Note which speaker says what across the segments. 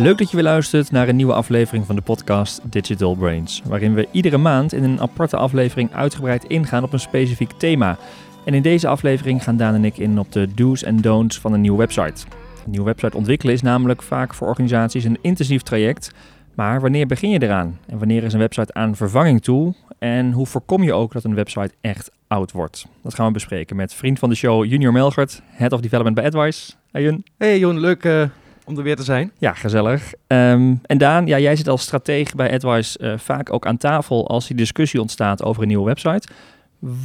Speaker 1: Leuk dat je weer luistert naar een nieuwe aflevering van de podcast Digital Brains, waarin we iedere maand in een aparte aflevering uitgebreid ingaan op een specifiek thema. En in deze aflevering gaan Daan en ik in op de do's en don'ts van een nieuwe website. Een nieuwe website ontwikkelen is namelijk vaak voor organisaties een intensief traject. Maar wanneer begin je eraan? En wanneer is een website aan vervanging toe? En hoe voorkom je ook dat een website echt oud wordt? Dat gaan we bespreken met vriend van de show Junior Melgert, Head of Development bij AdWise. Hey Jun.
Speaker 2: Hey Jon, leuk uh, om er weer te zijn.
Speaker 1: Ja, gezellig. Um, en Daan, ja, jij zit als stratege bij AdWise uh, vaak ook aan tafel als die discussie ontstaat over een nieuwe website.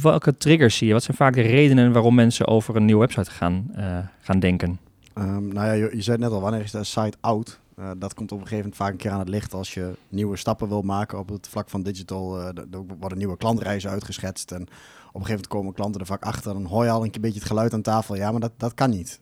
Speaker 1: Welke triggers zie je? Wat zijn vaak de redenen waarom mensen over een nieuwe website gaan, uh, gaan denken?
Speaker 3: Um, nou ja, je, je zei net al, wanneer is de site oud? Uh, dat komt op een gegeven moment vaak een keer aan het licht als je nieuwe stappen wil maken op het vlak van digital. Uh, er worden nieuwe klantreizen uitgeschetst en op een gegeven moment komen klanten er vaak achter. Dan hoor je al een beetje het geluid aan tafel. Ja, maar dat, dat kan niet.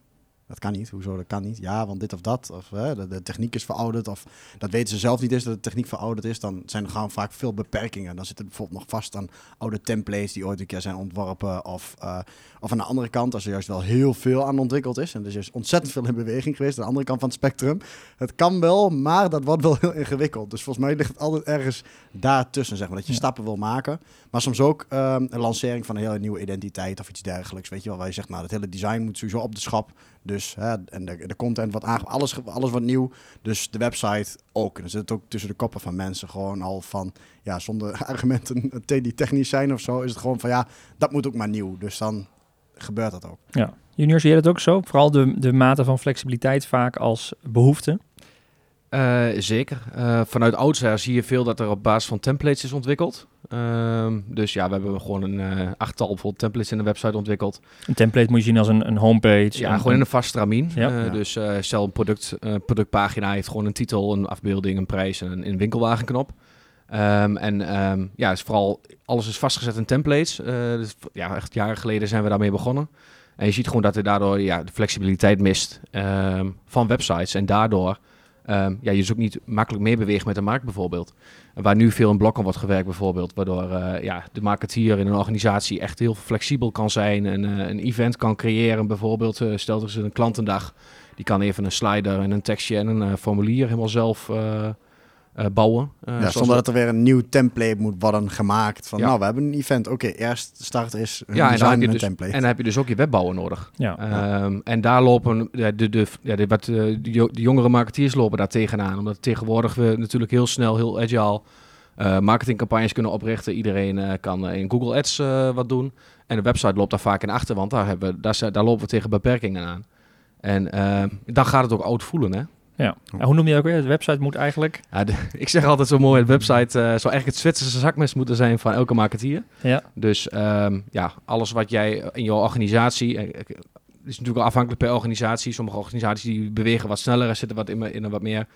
Speaker 3: Dat kan niet. Hoezo? Dat kan niet. Ja, want dit of dat. Of de, techniek is verouderd. Of dat weten ze zelf niet eens dat de techniek verouderd is. Dan zijn er gewoon vaak veel beperkingen. Dan zit er bijvoorbeeld nog vast aan oude templates die ooit een keer zijn ontworpen. Of, uh, of aan de andere kant, als er juist wel heel veel aan ontwikkeld is. En er is juist ontzettend veel in beweging geweest. Aan de andere kant van het spectrum. Het kan wel, maar dat wordt wel heel ingewikkeld. Dus volgens mij ligt het altijd ergens daartussen. Zeg maar, dat je ja. stappen wil maken. Maar soms ook um, een lancering van een hele nieuwe identiteit of iets dergelijks. Weet je wel, waar je zegt, nou, het hele design moet sowieso op de schap. Dus hè, en de, de content wat aange alles, alles wat nieuw. Dus de website ook. En er zit ook tussen de koppen van mensen gewoon al van, ja, zonder argumenten die technisch zijn of zo, is het gewoon van, ja, dat moet ook maar nieuw. Dus dan gebeurt dat ook.
Speaker 1: Ja. Junior, zie je dat ook zo? Vooral de, de mate van flexibiliteit vaak als behoefte?
Speaker 2: Uh, zeker. Uh, vanuit oudsher zie je veel dat er op basis van templates is ontwikkeld. Uh, dus ja, we hebben gewoon een uh, achttal bijvoorbeeld templates in de website ontwikkeld.
Speaker 1: Een template moet je zien als een, een homepage?
Speaker 2: Ja, gewoon in een vast stramien. Ja. Ja. Dus stel een product, productpagina heeft gewoon een titel, een afbeelding, een prijs en een, een winkelwagenknop. Um, en um, ja, is vooral alles is vastgezet in templates. dus, ja, echt jaren geleden zijn we daarmee begonnen. En je ziet gewoon dat er daardoor ja, de flexibiliteit mist um, van websites. En daardoor ja, je dus ook niet makkelijk meebeweegt met de markt bijvoorbeeld. Waar nu veel in blokken wordt gewerkt bijvoorbeeld. Waardoor uh, ja, de marketeer in een organisatie echt heel flexibel kan zijn. En uh, een event kan creëren bijvoorbeeld. Stel dat ze een klantendag. Die kan even een slider en een tekstje en een formulier helemaal zelf uh, bouwen.
Speaker 3: Uh, ja, zonder dat er weer een nieuw template moet worden gemaakt. Van, ja. nou, we hebben een event. Oké, okay, eerst start is een
Speaker 2: ja,
Speaker 3: design en,
Speaker 2: en
Speaker 3: een
Speaker 2: dus,
Speaker 3: template.
Speaker 2: En dan heb je dus ook je webbouwer nodig. Ja. Um, en daar lopen de, de, de, ja, de, wat, de, de jongere marketeers lopen daar tegenaan. Omdat tegenwoordig we natuurlijk heel snel, heel agile uh, marketingcampagnes kunnen oprichten. Iedereen uh, kan in Google Ads wat doen. En de website loopt daar vaak in achter, want daar, hebben, daar, daar lopen we tegen beperkingen aan. En dan gaat het ook oud voelen, hè?
Speaker 1: Ja. En hoe noem je ook weer? De website moet eigenlijk...
Speaker 2: Ja, de, ik zeg altijd zo mooi, de website uh, zou eigenlijk het Zwitserse zakmes moeten zijn van elke marketeer.
Speaker 1: Ja.
Speaker 2: Dus um, ja, alles wat jij in jouw organisatie... Uh, is natuurlijk afhankelijk per organisatie. Sommige organisaties die bewegen wat sneller en zitten wat in, in een wat meer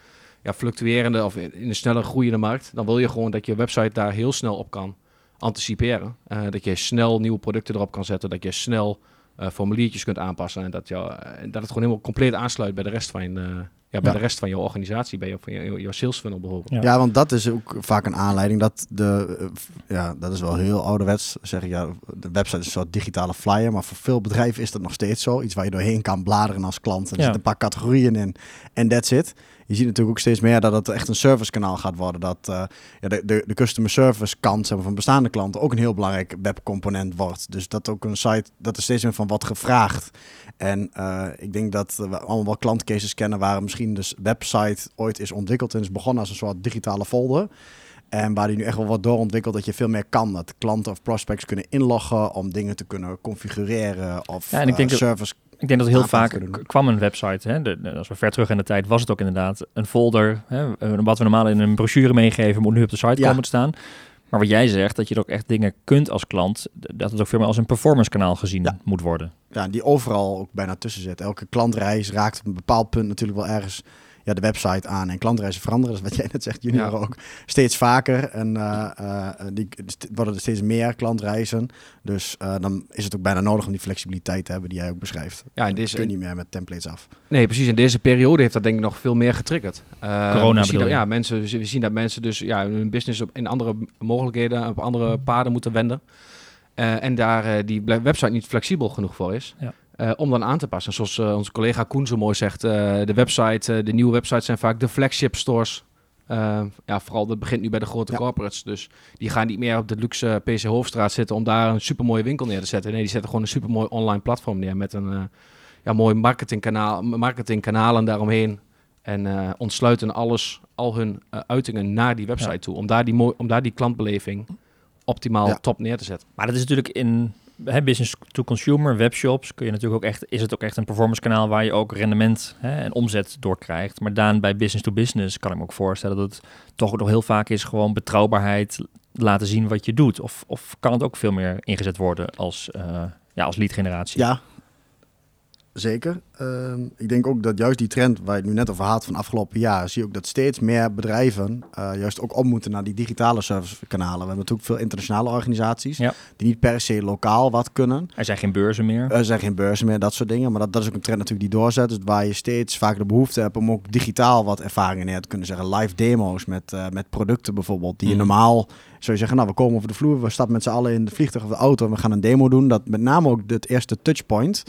Speaker 2: ja, fluctuerende of in, in een sneller groeiende markt. Dan wil je gewoon dat je website daar heel snel op kan anticiperen. Uh, dat je snel nieuwe producten erop kan zetten. Dat je snel uh, formuliertjes kunt aanpassen. En dat, jou, dat het gewoon helemaal compleet aansluit bij de rest van je ja, bij ja. de rest van je organisatie, bij je, van je, je sales funnel bijvoorbeeld.
Speaker 3: Ja. ja. want dat is ook vaak een aanleiding dat de, ja, dat is wel heel ouderwets, zeg ik ja, de website is een soort digitale flyer, maar voor veel bedrijven is dat nog steeds zo. Iets waar je doorheen kan bladeren als klant. En er ja. zitten een paar categorieën in en that's it. Je ziet natuurlijk ook steeds meer dat het echt een servicekanaal gaat worden. Dat uh, ja, de, de, de customer service kant van bestaande klanten ook een heel belangrijk webcomponent wordt. Dus dat ook een site, dat er steeds meer van wat gevraagd. En uh, ik denk dat we allemaal wel klantcases kennen waar misschien de website ooit is ontwikkeld en is begonnen als een soort digitale folder. En waar die nu echt wel wat doorontwikkeld dat je veel meer kan. Dat klanten of prospects kunnen inloggen om dingen te kunnen configureren of
Speaker 1: ja, en ik denk
Speaker 3: uh, service.
Speaker 1: Ik denk dat heel vaak kwam een website, hè, de, de, als we ver terug in de tijd, was het ook inderdaad een folder. Hè, wat we normaal in een brochure meegeven, moet nu op de site ja. komen te staan. Maar wat jij zegt, dat je er ook echt dingen kunt als klant, dat het ook veel meer als een performance kanaal gezien ja. moet worden.
Speaker 3: Ja, die overal ook bijna tussen zit. Elke klantreis raakt op een bepaald punt natuurlijk wel ergens ja, de website aan. En klantreizen veranderen, dat is wat jij net zegt, junior ja. ook. Steeds vaker. En uh, uh, die worden er steeds meer klantreizen. Dus uh, dan is het ook bijna nodig om die flexibiliteit te hebben die jij ook beschrijft.
Speaker 2: Ja, en deze,
Speaker 3: kun je niet meer met templates af.
Speaker 2: Nee, precies. In deze periode heeft dat denk ik nog veel meer getriggerd.
Speaker 1: Corona
Speaker 2: we zien dat, Ja, mensen, we zien dat mensen dus ja, hun business op, in andere mogelijkheden, op andere paden moeten wenden. Uh, en daar uh, die website niet flexibel genoeg voor is.
Speaker 1: Ja.
Speaker 2: Om dan aan te passen. Zoals onze collega Koen zo mooi zegt, de website, de nieuwe websites zijn vaak de flagship stores ja, vooral dat begint nu bij de grote corporates. Dus die gaan niet meer op de luxe PC Hoofdstraat zitten om daar een supermooie winkel neer te zetten. Nee, die zetten gewoon een supermooi online platform neer met een ja, mooi marketingkanaal, marketingkanalen daaromheen. En ontsluiten alles, al hun uitingen naar die website toe. Om daar die, om daar die klantbeleving optimaal top neer te zetten.
Speaker 1: Maar dat is natuurlijk in hè, business to consumer, webshops, kun je natuurlijk ook echt, is het ook echt een performance kanaal waar je ook rendement hè, en omzet door krijgt. Maar dan bij business to business kan ik me ook voorstellen dat het toch nog heel vaak is gewoon betrouwbaarheid laten zien wat je doet. Of, of kan het ook veel meer ingezet worden als, uh, ja, als lead generatie?
Speaker 3: Ja, zeker. Ehm, ik denk ook dat juist die trend waar je het nu net over had van afgelopen jaar, zie je ook dat steeds meer bedrijven uh, juist ook op moeten naar die digitale servicekanalen. We hebben natuurlijk veel internationale organisaties die niet per se lokaal wat kunnen.
Speaker 1: Er zijn geen beurzen meer.
Speaker 3: Er zijn geen beurzen meer, dat soort dingen. Maar dat, dat is ook een trend natuurlijk die doorzet. Dus waar je steeds vaak de behoefte hebt om ook digitaal wat ervaringen neer te kunnen zeggen. Live demo's met, uh, met producten bijvoorbeeld, die je mhm. normaal zou je zeggen, nou we komen over de vloer, we stappen met z'n allen in de vliegtuig of de auto en we gaan een demo doen. Dat met name ook het eerste touchpoint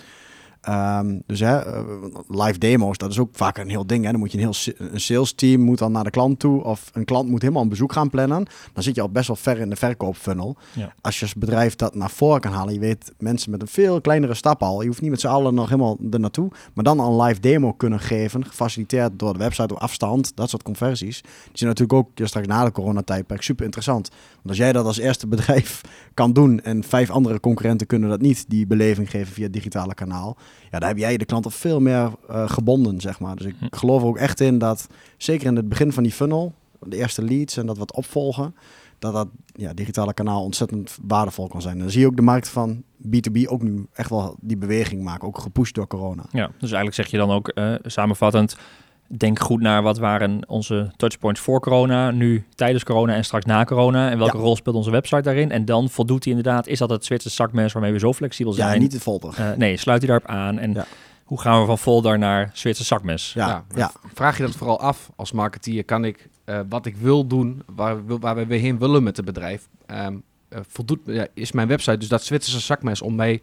Speaker 3: Um, dus hè, eh, live demo's, dat is ook vaak een heel ding. Hè. Dan moet je een heel een sales team moet dan naar de klant toe. Of een klant moet helemaal een bezoek gaan plannen. Dan zit je al best wel ver in de verkoopfunnel. Ja. Als je als bedrijf dat naar voren kan halen. Je weet mensen met een veel kleinere stap al. Je hoeft niet met z'n allen nog helemaal er naartoe. Maar dan al een live demo kunnen geven. Gefaciliteerd door de website op afstand. Dat soort conversies. Die zijn natuurlijk ook ja, straks na de coronatijdperk super interessant. Want als jij dat als eerste bedrijf kan doen. En vijf andere concurrenten kunnen dat niet. Die beleving geven via het digitale kanaal ja, daar heb jij de klant al veel meer uh, gebonden, zeg maar. Dus ik hm. geloof ook echt in dat, zeker in het begin van die funnel, de eerste leads en dat wat opvolgen, dat dat ja, digitale kanaal ontzettend waardevol kan zijn. En dan zie je ook de markt van B2B ook nu echt wel die beweging maken, ook gepusht door corona.
Speaker 1: Ja, dus eigenlijk zeg je dan ook uh, samenvattend, denk goed naar wat waren onze touchpoints voor corona, nu tijdens corona en straks na corona. En welke rol speelt onze website daarin? En dan voldoet hij inderdaad, is dat het Zwitserse zakmes waarmee we zo flexibel zijn?
Speaker 3: Ja, niet het folder.
Speaker 1: Uh, nee, sluit hij daarop aan. En hoe gaan we van folder naar Zwitserse zakmes?
Speaker 2: Ja, ja, Vraag je dat vooral af als marketeer, kan ik uh, wat ik wil doen, waar, waar we heen willen met het bedrijf, um, uh, voldoet, ja, is mijn website dus dat Zwitserse zakmes om mij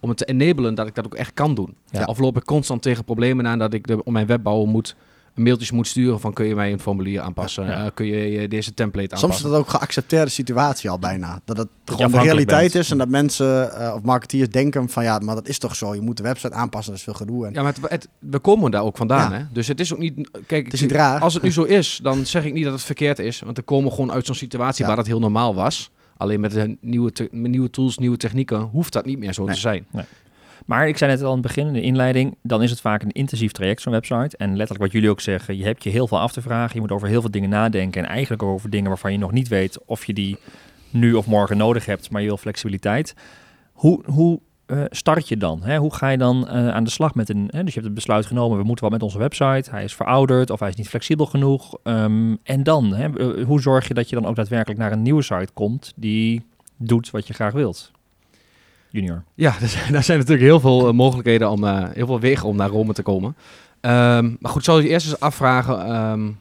Speaker 2: om het te enablen dat ik dat ook echt kan doen. Ja. Of loop ik constant tegen problemen aan dat ik de, om mijn webbouwer moet mailtjes moet sturen van kun je mij een formulier aanpassen, ja. uh, kun je deze template aanpassen.
Speaker 3: Soms is dat ook geaccepteerde situatie al bijna. Dat het gewoon de realiteit is en dat mensen uh, of marketeers denken van ja, maar dat is toch zo. Je moet de website aanpassen, dat is veel gedoe. En...
Speaker 2: Ja, maar het, we komen daar ook vandaan. Hè? Dus het is ook niet, kijk, het is niet raar. als het nu zo is, dan zeg ik niet dat het verkeerd is. Want we komen gewoon uit zo'n situatie waar dat heel normaal was. Alleen met de nieuwe, nieuwe tools, nieuwe technieken, hoeft dat niet meer zo te zijn. Nee.
Speaker 1: Maar ik zei net al aan het begin, in de inleiding, dan is het vaak een intensief traject, zo'n website. En letterlijk wat jullie ook zeggen, je hebt je heel veel af te vragen. Je moet over heel veel dingen nadenken. En eigenlijk over dingen waarvan je nog niet weet of je die nu of morgen nodig hebt, maar je wil flexibiliteit. Hoe, hoe uh, start je dan? Hè? Hoe ga je dan uh, aan de slag met een... Hè? Dus je hebt het besluit genomen, we moeten wat met onze website. Hij is verouderd of hij is niet flexibel genoeg. Um, en dan? Hè? Uh, hoe zorg je dat je dan ook daadwerkelijk naar een nieuwe site komt die doet wat je graag wilt? junior?
Speaker 2: Ja, daar zijn natuurlijk heel veel mogelijkheden om, heel veel wegen om naar Rome te komen. Um, maar goed, zal je eerst eens afvragen. Um,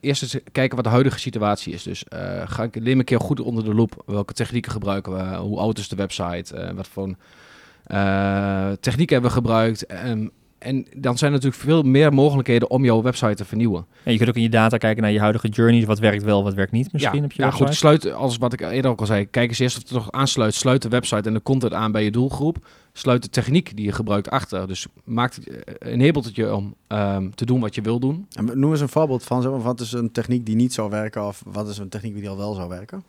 Speaker 2: eerst eens kijken wat de huidige situatie is. Dus uh, ga ik neem een keer goed onder de loep. Welke technieken gebruiken we? Hoe oud is de website? wat voor technieken hebben we gebruikt? En dan zijn er natuurlijk veel meer mogelijkheden om jouw website te vernieuwen.
Speaker 1: En je kunt ook in je data kijken naar je huidige journeys. Wat werkt wel, wat werkt niet misschien
Speaker 2: ja,
Speaker 1: op je
Speaker 2: ja,
Speaker 1: website?
Speaker 2: goed, sluit, als wat ik eerder ook al zei, kijk eens eerst of het toch aansluit. Sluit de website en de content aan bij je doelgroep. Sluit de techniek die je gebruikt achter. Dus maakt het, eh, enabled het je om um, te doen wat je wil doen.
Speaker 3: En noem eens een voorbeeld van, zeg maar, wat is een techniek die niet zou werken of wat is een techniek die al wel zou werken?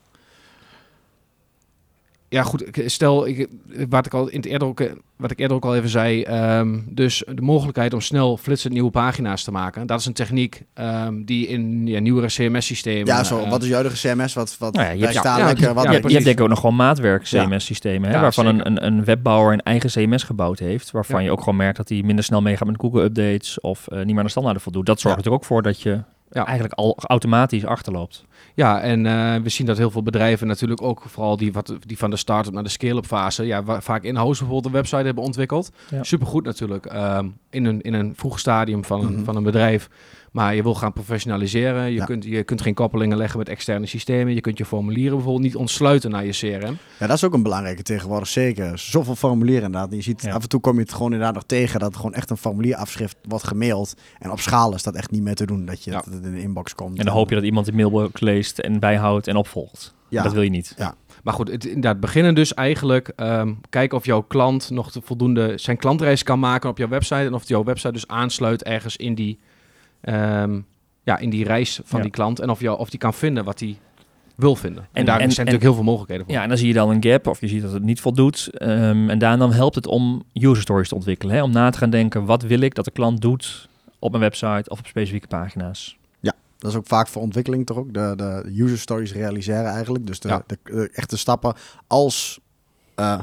Speaker 2: Ja, goed, stel, ik, wat, ik al in het eerder ook, wat ik eerder ook al even zei, um, dus de mogelijkheid om snel flitsend nieuwe pagina's te maken. Dat is een techniek um, die in ja, nieuwere CMS-systemen...
Speaker 3: Ja, zo, uh, wat is je huidige CMS? Wat, wat
Speaker 1: nou ja,
Speaker 3: je hebt,
Speaker 1: staan
Speaker 3: ja,
Speaker 1: lekker, wat ja, je, hebt denk ik ook nog gewoon maatwerk CMS-systemen, hè, waarvan een, een, een, webbouwer een eigen CMS gebouwd heeft, waarvan je ook gewoon merkt dat hij minder snel meegaat met Google-updates of uh, niet meer aan de standaarden voldoet. Dat zorgt er ook voor dat je ja. eigenlijk al automatisch achterloopt.
Speaker 2: Ja, en uh, we zien dat heel veel bedrijven natuurlijk ook, vooral die, wat, die van de start-up naar de scale-up fase, ja, waar, vaak in-house bijvoorbeeld een website hebben ontwikkeld. Ja. Supergoed natuurlijk, um, in, een, in een vroeg stadium van, mm -hmm. van een bedrijf. Maar je wil gaan professionaliseren. Je, kunt, je kunt geen koppelingen leggen met externe systemen. Je kunt je formulieren bijvoorbeeld niet ontsluiten naar je CRM.
Speaker 3: Ja, dat is ook een belangrijke tegenwoordig. Zeker. Zoveel formulieren inderdaad. Je ziet af en toe kom je het gewoon inderdaad nog tegen dat gewoon echt een formulierafschrift wordt gemaild. En op schaal is dat echt niet meer te doen. Dat je het in de inbox komt.
Speaker 1: En dan hoop je dat iemand de mailbox leest en bijhoudt en opvolgt. Ja. Dat wil je niet.
Speaker 3: Ja.
Speaker 2: Maar goed, het, inderdaad, beginnen dus eigenlijk. Um, kijken of jouw klant nog de voldoende zijn klantreis kan maken op jouw website. En of jouw website dus aansluit ergens in die, um, ja, in die reis van die klant. En of, jou, of die kan vinden wat hij wil vinden. En, daar zijn natuurlijk heel veel mogelijkheden voor.
Speaker 1: Ja, en dan zie je dan een gap of je ziet dat het niet voldoet. Um, en daarna helpt het om user stories te ontwikkelen. Hè? Om na te gaan denken, wat wil ik dat de klant doet op mijn website of op specifieke pagina's.
Speaker 3: Dat is ook vaak voor ontwikkeling toch ook. De, de user stories realiseren eigenlijk. Dus de, de, echte stappen als... Uh,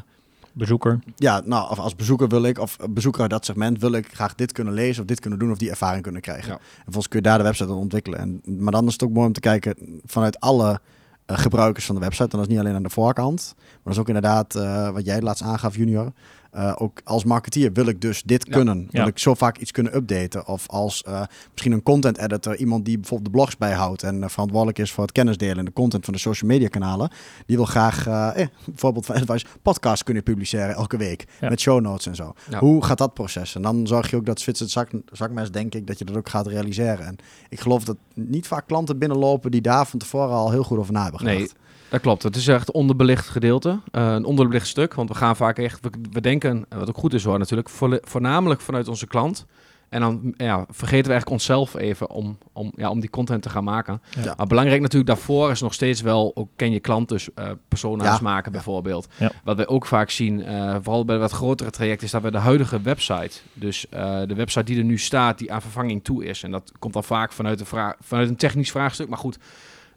Speaker 1: bezoeker.
Speaker 3: Ja, nou, of als bezoeker wil ik, of bezoeker uit dat segment wil ik graag dit kunnen lezen of dit kunnen doen of die ervaring kunnen krijgen. En volgens kun je daar de website aan ontwikkelen. En, maar dan is het ook mooi om te kijken vanuit alle uh, gebruikers van de website. En dat is niet alleen aan de voorkant, maar dat is ook inderdaad uh, wat jij laatst aangaf, Junior. Uh, ook als marketeer wil ik dus dit kunnen. Wil ik zo vaak iets kunnen updaten. Of als uh, misschien een content editor, iemand die bijvoorbeeld de blogs bijhoudt en uh, verantwoordelijk is voor het kennisdelen en de content van de social media kanalen. Die wil graag eh, bijvoorbeeld van Advice podcast kunnen publiceren elke week. Ja. Met show notes en zo. Hoe gaat dat proces? En dan zorg je ook dat Zwitser zak, zakmes, denk ik, dat je dat ook gaat realiseren. En ik geloof dat niet vaak klanten binnenlopen die daar van tevoren al heel goed over na hebben gedacht.
Speaker 2: Nee. Dat klopt. Het is echt een onderbelicht gedeelte. Uh, een onderbelicht stuk. Want we gaan vaak echt, we, we denken, wat ook goed is hoor natuurlijk, voornamelijk vanuit onze klant. En dan ja, vergeten we eigenlijk onszelf even om, om, ja, om die content te gaan maken. Ja. Maar belangrijk natuurlijk daarvoor is nog steeds wel, ook ken je klant dus uh, persona's maken bijvoorbeeld. Wat we ook vaak zien, uh, vooral bij wat grotere trajecten, is dat we de huidige website, dus uh, de website die er nu staat, die aan vervanging toe is. En dat komt dan vaak vanuit, de vraag, vanuit een technisch vraagstuk. Maar goed,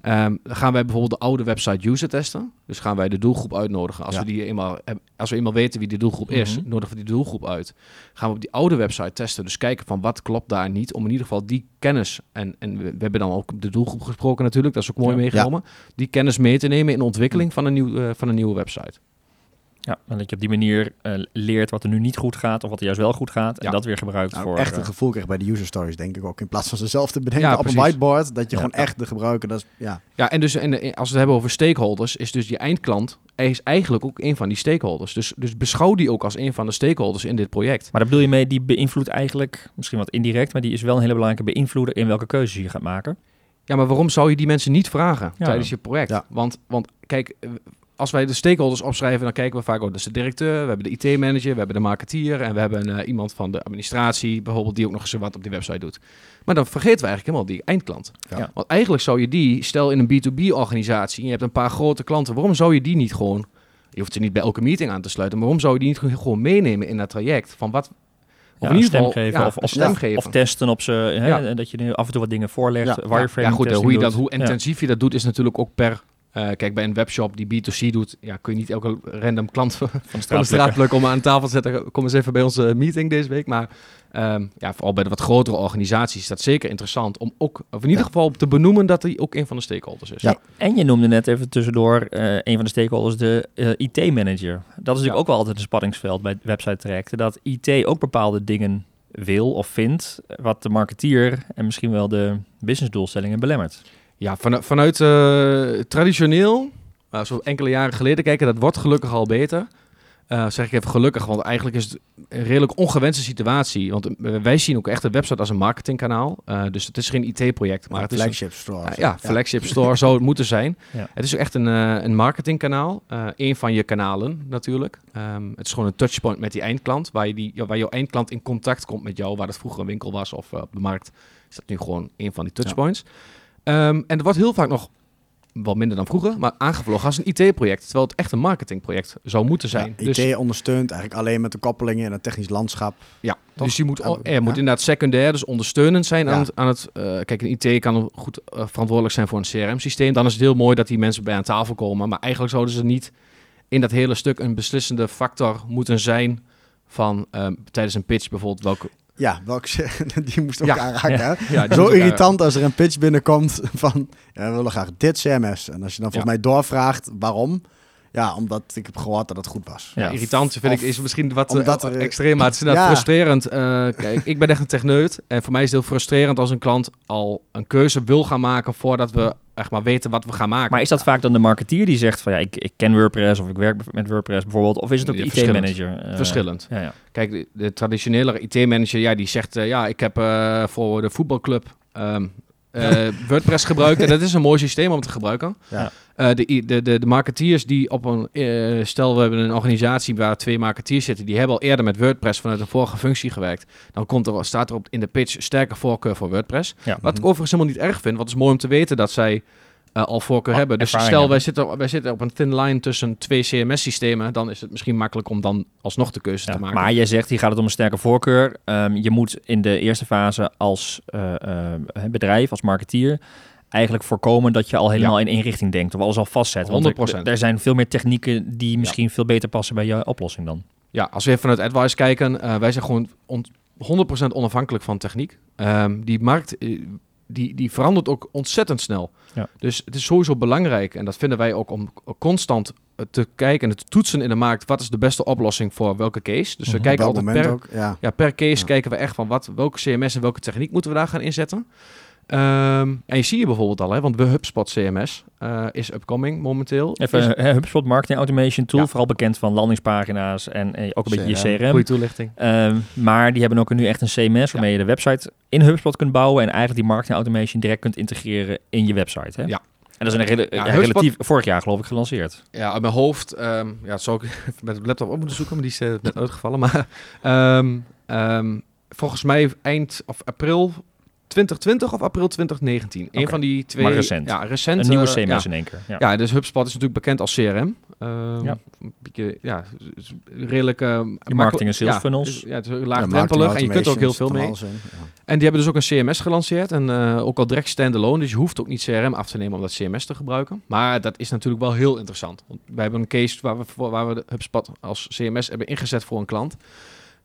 Speaker 2: Um, dan gaan wij bijvoorbeeld de oude website user testen. Dus gaan wij de doelgroep uitnodigen. Als, we, die eenmaal, als we eenmaal weten wie die doelgroep is, mm nodigen we die doelgroep uit. Gaan we op die oude website testen. Dus kijken van wat klopt daar niet. Om in ieder geval die kennis, en, en we, hebben dan ook de doelgroep gesproken natuurlijk, dat is ook mooi meegenomen. Die kennis mee te nemen in de ontwikkeling van een, nieuw, uh, van een nieuwe website.
Speaker 1: Ja, en dat je op die manier uh, leert wat er nu niet goed gaat of wat er juist wel goed gaat. En dat weer gebruikt
Speaker 3: nou,
Speaker 1: voor...
Speaker 3: Echt een uh, gevoel krijg bij de user stories, denk ik ook. In plaats van ze zelf te bedenken ja, op een whiteboard. Dat je ja, gewoon echt de gebruiker... Dat is, ja.
Speaker 2: ja, en dus en, als we het hebben over stakeholders, is dus je eindklant is eigenlijk ook een van die stakeholders. Dus, dus beschouw die ook als een van de stakeholders in dit project.
Speaker 1: Maar daar bedoel je mee, die beïnvloedt eigenlijk, misschien wat indirect, maar die is wel een hele belangrijke beïnvloeder in welke keuzes je gaat maken.
Speaker 2: Ja, maar waarom zou je die mensen niet vragen tijdens je project? Want, want kijk, als wij de stakeholders opschrijven, dan kijken we vaak, oh, dat is de directeur, we hebben de IT-manager, we hebben de marketeer en we hebben uh, iemand van de administratie, bijvoorbeeld, die ook nog eens wat op die website doet. Maar dan vergeten we eigenlijk helemaal die eindklant. Ja. Want eigenlijk zou je die, stel in een B2B-organisatie, je hebt een paar grote klanten, waarom zou je die niet gewoon, je hoeft ze niet bij elke meeting aan te sluiten, maar waarom zou je die niet gewoon meenemen in dat traject? Van wat,
Speaker 1: of in ieder geval geven, of, of, stem geven. of testen op ze. Hè, Dat je nu af en toe wat dingen voorlegt. Ja, wireframe
Speaker 2: ja, goed, hoe, je dat, hoe intensief je dat doet, is natuurlijk ook per uh, kijk, bij een webshop die B2C doet, ja, kun je niet elke random klant van de straat, plukken om aan tafel te zetten. Kom eens even bij onze meeting deze week. Maar um, ja, vooral bij de wat grotere organisaties is dat zeker interessant om ook, of in ieder geval te benoemen dat hij ook een van de stakeholders is.
Speaker 1: Ja. En je noemde net even tussendoor uh, een van de stakeholders, de uh, IT-manager. Dat is natuurlijk ook wel altijd een spanningsveld bij website trajecten, dat IT ook bepaalde dingen wil of vindt, wat de marketeer en misschien wel de businessdoelstellingen belemmert.
Speaker 2: Ja, van, vanuit uh, traditioneel, uh, zo enkele jaren geleden kijken, dat wordt gelukkig al beter. Uh, zeg ik even gelukkig, want eigenlijk is het een redelijk ongewenste situatie. Want wij zien ook echt de website als een marketingkanaal. Uh, dus het is geen IT-project. Maar
Speaker 3: het
Speaker 2: is
Speaker 3: flagship store.
Speaker 2: Uh, ja, flagship store zou het moeten zijn. Ja. Het is ook echt een, een marketingkanaal. een van je kanalen natuurlijk. Um, het is gewoon een touchpoint met die eindklant. Waar, je die, waar jouw eindklant in contact komt met jou. Waar het vroeger een winkel was of op de markt. Is dat nu gewoon een van die touchpoints. Ja. Um, en er wordt heel vaak nog, wel minder dan vroeger, maar aangevlogen als een IT-project. Terwijl het echt een marketingproject zou moeten zijn.
Speaker 3: Ja, IT dus, ondersteunt eigenlijk alleen met de koppelingen en het technisch landschap.
Speaker 2: Ja, dus je moet, er moet inderdaad secundair, dus ondersteunend zijn aan het... Aan het uh, kijk, een IT kan goed uh, verantwoordelijk zijn voor een CRM-systeem. Dan is het heel mooi dat die mensen bij aan tafel komen. Maar eigenlijk zouden ze niet in dat hele stuk een beslissende factor moeten zijn van um, tijdens een pitch bijvoorbeeld welke
Speaker 3: ja, welke, die moest ook ja, aanraken. Ja, Zo irritant als er een pitch binnenkomt van... Ja, we willen graag dit CMS. En als je dan volgens mij doorvraagt waarom... Ja, omdat ik heb gehoord dat het goed was.
Speaker 2: Ja, irritant vind ik is misschien wat omdat er, extreem, maar het is inderdaad frustrerend. kijk, ik ben echt een techneut en voor mij is het heel frustrerend als een klant al een keuze wil gaan maken voordat we echt maar weten wat we gaan maken.
Speaker 1: Maar is dat vaak dan de marketeer die zegt van ja, ik, ik ken WordPress of ik werk met WordPress bijvoorbeeld, of is het ook de IT-manager?
Speaker 2: Uh, verschillend. Ja, ja. Kijk, de, traditionele IT-manager, ja, die zegt uh, ja, ik heb uh, voor de voetbalclub um, WordPress gebruikt en dat is een mooi systeem om te gebruiken. Ja. de, de, de, de marketeers die op een, stel we hebben een organisatie waar twee marketeers zitten, die hebben al eerder met WordPress vanuit een vorige functie gewerkt. Dan komt er, staat er op in de pitch sterke voorkeur voor WordPress. Wat ik overigens helemaal niet erg vind, want het is mooi om te weten dat zij uh, al voorkeur oh, hebben. Dus stel, wij zitten, wij zitten op een thin line tussen twee CMS-systemen, dan is het misschien makkelijk om dan alsnog de keuze te maken.
Speaker 1: Maar jij zegt, hier gaat het om een sterke voorkeur. Um, je moet in de eerste fase als uh, uh, bedrijf, als marketeer, eigenlijk voorkomen dat je al helemaal in één richting denkt of alles al vastzet. 100%. Want er, er zijn veel meer technieken die misschien veel beter passen bij je oplossing dan.
Speaker 2: Ja, als we even vanuit AdWise kijken, wij zijn gewoon 100% onafhankelijk van techniek. Um, die markt die, die verandert ook ontzettend snel. Ja. Dus het is sowieso belangrijk, en dat vinden wij ook om constant te kijken en te toetsen in de markt, wat is de beste oplossing voor welke case. Dus we mhm. kijken altijd per, ook, ja. ja. per case kijken we echt van wat, welke CMS en welke techniek moeten we daar gaan inzetten. Ehm, en je zie je bijvoorbeeld al, hè, want de HubSpot CMS uh, eh, is upcoming momenteel.
Speaker 1: Even is... HubSpot Marketing Automation Tool, vooral bekend van landingspagina's en, en ook een beetje je CRM.
Speaker 2: Goede toelichting.
Speaker 1: Uh, maar die hebben ook nu echt een CMS waarmee je de website in HubSpot kunt bouwen en eigenlijk die marketing automation direct kunt integreren in je website. Hè? Ja. En dat is een rela relatief vorig jaar geloof ik gelanceerd.
Speaker 2: Ja, uit mijn hoofd, um, ja, dat zou ik met de laptop op moeten zoeken, maar die is uh, net uitgevallen. Maar um, volgens mij eind of april 2020 of april 2019. Okay. Een van die twee.
Speaker 1: Maar recent.
Speaker 2: Ja, recent.
Speaker 1: Een nieuwe CMS ja. in één keer.
Speaker 2: Ja. ja. dus HubSpot is natuurlijk bekend als CRM. Uh, ja. Een beetje, ja, redelijk... Uh,
Speaker 1: marketing en sales funnels.
Speaker 2: Ja, het is laagdrempelig en je kunt er ook heel veel mee. En die hebben dus ook een CMS gelanceerd. En uh, ook al direct standalone. Dus je hoeft ook niet CRM af te nemen om dat CMS te gebruiken. Maar dat is natuurlijk wel heel interessant. Want wij hebben een case waar we, waar we de HubSpot als CMS hebben ingezet voor een klant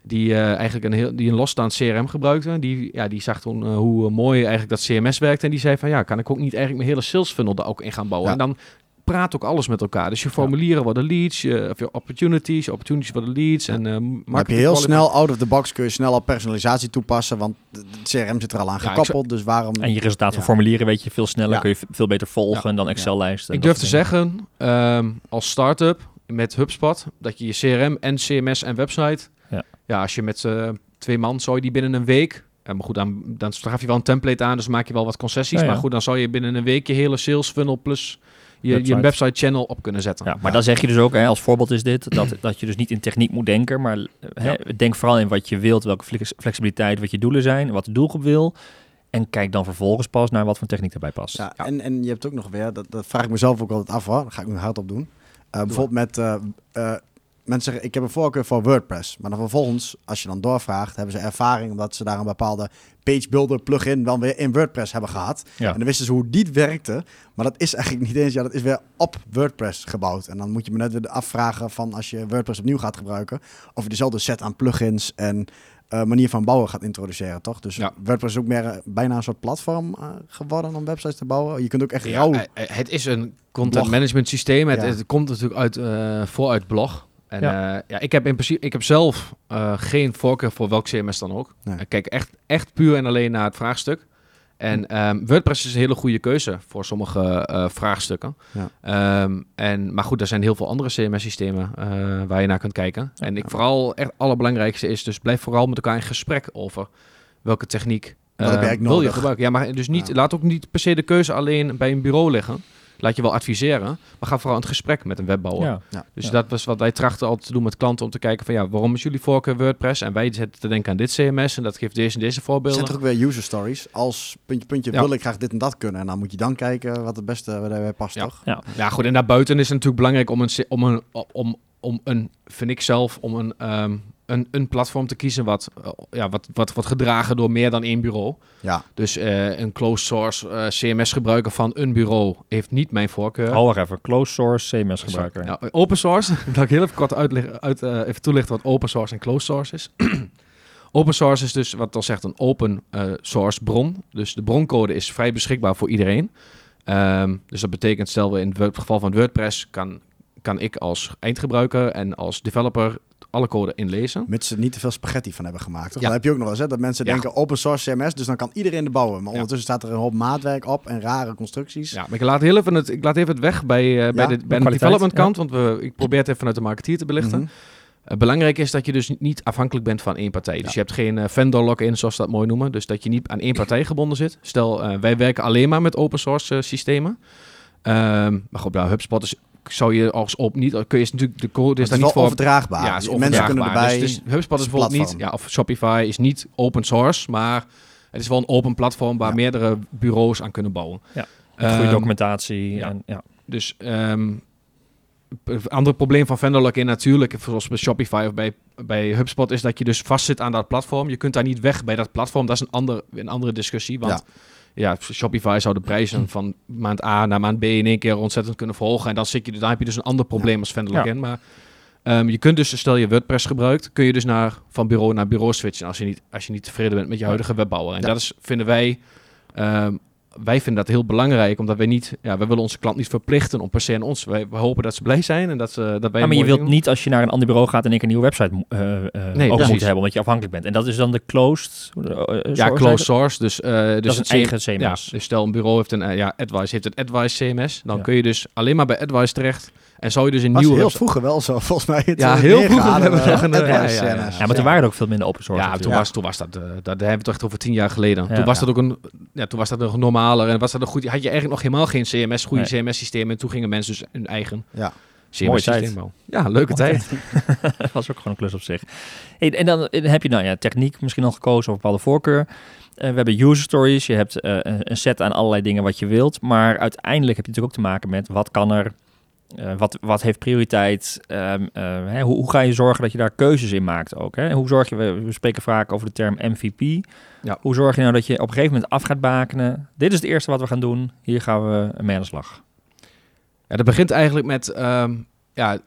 Speaker 2: die uh, eigenlijk een, heel, die een losstaand CRM gebruikte. Die, ja, die zag toen uh, hoe mooi eigenlijk dat CMS werkte. En die zei van ja, kan ik ook niet eigenlijk mijn hele sales funnel daar ook in gaan bouwen. En dan praat ook alles met elkaar. Dus je formulieren ja. worden leads, je, of je opportunities, opportunities worden leads. En, uh,
Speaker 3: heb je heel snel out of the box kun je snel al personalisatie toepassen, want de CRM zit er al aan gekoppeld. dus waarom...
Speaker 1: En je resultaat van formulieren weet je veel sneller, kun je veel beter volgen dan Excel-lijsten.
Speaker 2: Ik durf te zeggen, um, als start-up met HubSpot, dat je je CRM en CMS en website ja, als je met twee man zou je die binnen een week. Ja, maar goed, dan, dan straf je wel een template aan, dus maak je wel wat concessies. Maar goed, dan zou je binnen een week je hele sales funnel plus je website, je website channel op kunnen zetten.
Speaker 1: Ja, maar dan zeg je dus ook, hè, als voorbeeld is dit, dat, dat je dus niet in techniek moet denken, maar hè, denk vooral in wat je wilt, welke flexibiliteit, wat je doelen zijn, wat de doelgroep wil. En kijk dan vervolgens pas naar wat voor techniek erbij past.
Speaker 3: Ja, En, en je hebt ook nog weer, dat, dat vraag ik mezelf ook altijd af hoor, dat ga ik nu hard op doen. Uh, bijvoorbeeld met uh, mensen zeggen, ik heb een voorkeur voor WordPress. Maar dan vervolgens, als je dan doorvraagt, hebben ze ervaring omdat ze daar een bepaalde page builder plugin dan weer in WordPress hebben gehad. Ja. En dan wisten ze hoe die werkte. Maar dat is eigenlijk niet eens, ja, dat is weer op WordPress gebouwd. En dan moet je me net weer afvragen van als je WordPress opnieuw gaat gebruiken, of je dezelfde set aan plugins en uh, manier van bouwen gaat introduceren, toch? Dus ja. WordPress is ook meer uh, bijna een soort platform uh, geworden om websites te bouwen. Je kunt ook echt ja,
Speaker 2: Het is een content management systeem. Het, het, komt natuurlijk uit, vooruit blog. En ja. Uh, ja, ik heb in principe, ik heb zelf uh, geen voorkeur voor welk CMS dan ook. Nee. Ik kijk echt, echt puur en alleen naar het vraagstuk. En um, WordPress is een hele goede keuze voor sommige uh, vraagstukken. Ja. Um, en, maar goed, er zijn heel veel andere CMS-systemen waar je naar kunt kijken. En ik vooral, echt allerbelangrijkste is dus blijf vooral met elkaar in gesprek over welke techniek wil je gebruiken. Ja, maar dus niet, laat ook niet per se de keuze alleen bij een bureau liggen laat je wel adviseren, maar ga vooral in het gesprek met een webbouwer. Ja. Dus dat was wat wij trachten altijd te doen met klanten om te kijken van ja, waarom is jullie voorkeur WordPress? En wij zetten te denken aan dit CMS en dat geeft deze en deze voorbeelden.
Speaker 3: Zet er ook weer user stories. Als puntje, puntje wil ik graag dit en dat kunnen. En dan moet je dan kijken wat het beste bij past, toch?
Speaker 2: Ja. ja, goed. En daarbuiten is het natuurlijk belangrijk om een, om een, om, om een vind ik zelf, om een, um, een, een platform te kiezen wat, uh, ja, wat, wat wordt gedragen door meer dan één bureau. Ja. Dus uh, een closed source uh, CMS gebruiker van een bureau heeft niet mijn voorkeur.
Speaker 1: Hou even, closed source CMS gebruiker.
Speaker 2: Ja, open source, dat ik heel even kort uitleg, uit, even toelichten wat open source en closed source is. open source is dus wat al zegt een open source bron. Dus de broncode is vrij beschikbaar voor iedereen. Um, dus dat betekent, stel we in het geval van WordPress kan kan ik als eindgebruiker en als developer alle code inlezen.
Speaker 3: Mits ze niet te veel spaghetti van hebben gemaakt. Toch? Ja. heb je ook nog wel eens, hè? dat mensen denken open source CMS, dus dan kan iedereen de bouwen. Maar ondertussen staat er een hoop maatwerk op en rare constructies.
Speaker 2: Ja, maar ik laat, heel even het, ik laat even het weg bij, uh, bij, de, bij de development kant, want we, ik probeer het even vanuit de marketeer te belichten. Mhm. Uh, belangrijk is dat je dus niet afhankelijk bent van één partij. Dus je hebt geen uh, vendor lock-in, zoals dat mooi noemen. Dus dat je niet aan één partij gebonden zit. Stel, wij werken alleen maar met open source systemen. Um, maar goed, nou, HubSpot is zou je als op niet kun je natuurlijk de code is,
Speaker 3: is
Speaker 2: niet voor
Speaker 3: overdraagbaar.
Speaker 2: Ja, is mensen kunnen erbij. Dus, dus HubSpot is bijvoorbeeld niet, ja, of Shopify is niet open source, maar het is wel een open platform waar meerdere bureaus aan kunnen bouwen.
Speaker 1: Ja, goede um, documentatie. Ja. En, ja.
Speaker 2: Dus um, een ander probleem van vendor lock-in natuurlijk, zoals bij Shopify of bij, bij HubSpot, is dat je dus vastzit aan dat platform. Je kunt daar niet weg bij dat platform. Dat is een, ander, een andere discussie, want... Ja ja, Shopify zou de prijzen hm. van maand A naar maand B in één keer ontzettend kunnen verhogen. En dan, zit je, dan heb je dus een ander probleem als vendor in. Maar um, je kunt dus, stel je WordPress gebruikt, kun je dus naar, van bureau naar bureau switchen als je niet, als je niet tevreden bent met je huidige webbouwer. En dat is, vinden wij um, wij vinden dat heel belangrijk, omdat wij niet, ja, we willen onze klant niet verplichten om per se aan ons. Wij, we hopen dat ze blij zijn en dat, ze, dat wij.
Speaker 1: Ja, maar je wilt niet als je naar een ander bureau gaat en ik een nieuwe website uh, nee, ook moet hebben, omdat je afhankelijk bent. En dat is dan de closed.
Speaker 2: Uh, ja, closed source. Dus, uh, dus
Speaker 1: dat is het eigen CMS. Ja,
Speaker 2: dus stel een bureau heeft een, ja, Advice heeft een Advice CMS, dan kun je dus alleen maar bij Advice terecht. En zou je dus een
Speaker 3: was
Speaker 2: nieuwe...
Speaker 3: heel vroeger wel zo, volgens mij. Het
Speaker 2: ja, heel vroeger hebben we
Speaker 1: zeggen. Ja, ja, ja, ja, maar toen waren er ook veel minder open source.
Speaker 2: Ja, toen was, toen was dat... Uh, dat hebben we toch echt over tien jaar geleden. toen was dat ook een... Ja, toen was dat nog normaler. En was dat een goed... Had je eigenlijk nog helemaal geen CMS, goede CMS-systeem. En toen gingen mensen dus hun eigen...
Speaker 3: Ja.
Speaker 2: CMS-systeem Ja, leuke tijd.
Speaker 1: dat was ook gewoon een klus op zich. Hey, en dan heb je nou ja, techniek misschien al gekozen of bepaalde voorkeur. Uh, we hebben user stories. Je hebt uh, een set aan allerlei dingen wat je wilt. Maar uiteindelijk heb je natuurlijk ook te maken met wat kan er uh, wat, wat heeft prioriteit? Um, uh, hè, hoe, hoe, ga je zorgen dat je daar keuzes in maakt ook? Hè? Hoe zorg je, we, we spreken vaak over de term MVP. Ja. Hoe zorg je nou dat je op een gegeven moment af gaat bakenen? Dit is het eerste wat we gaan doen. Hier gaan we mee aan de slag.
Speaker 2: Ja, dat begint eigenlijk met um, ja,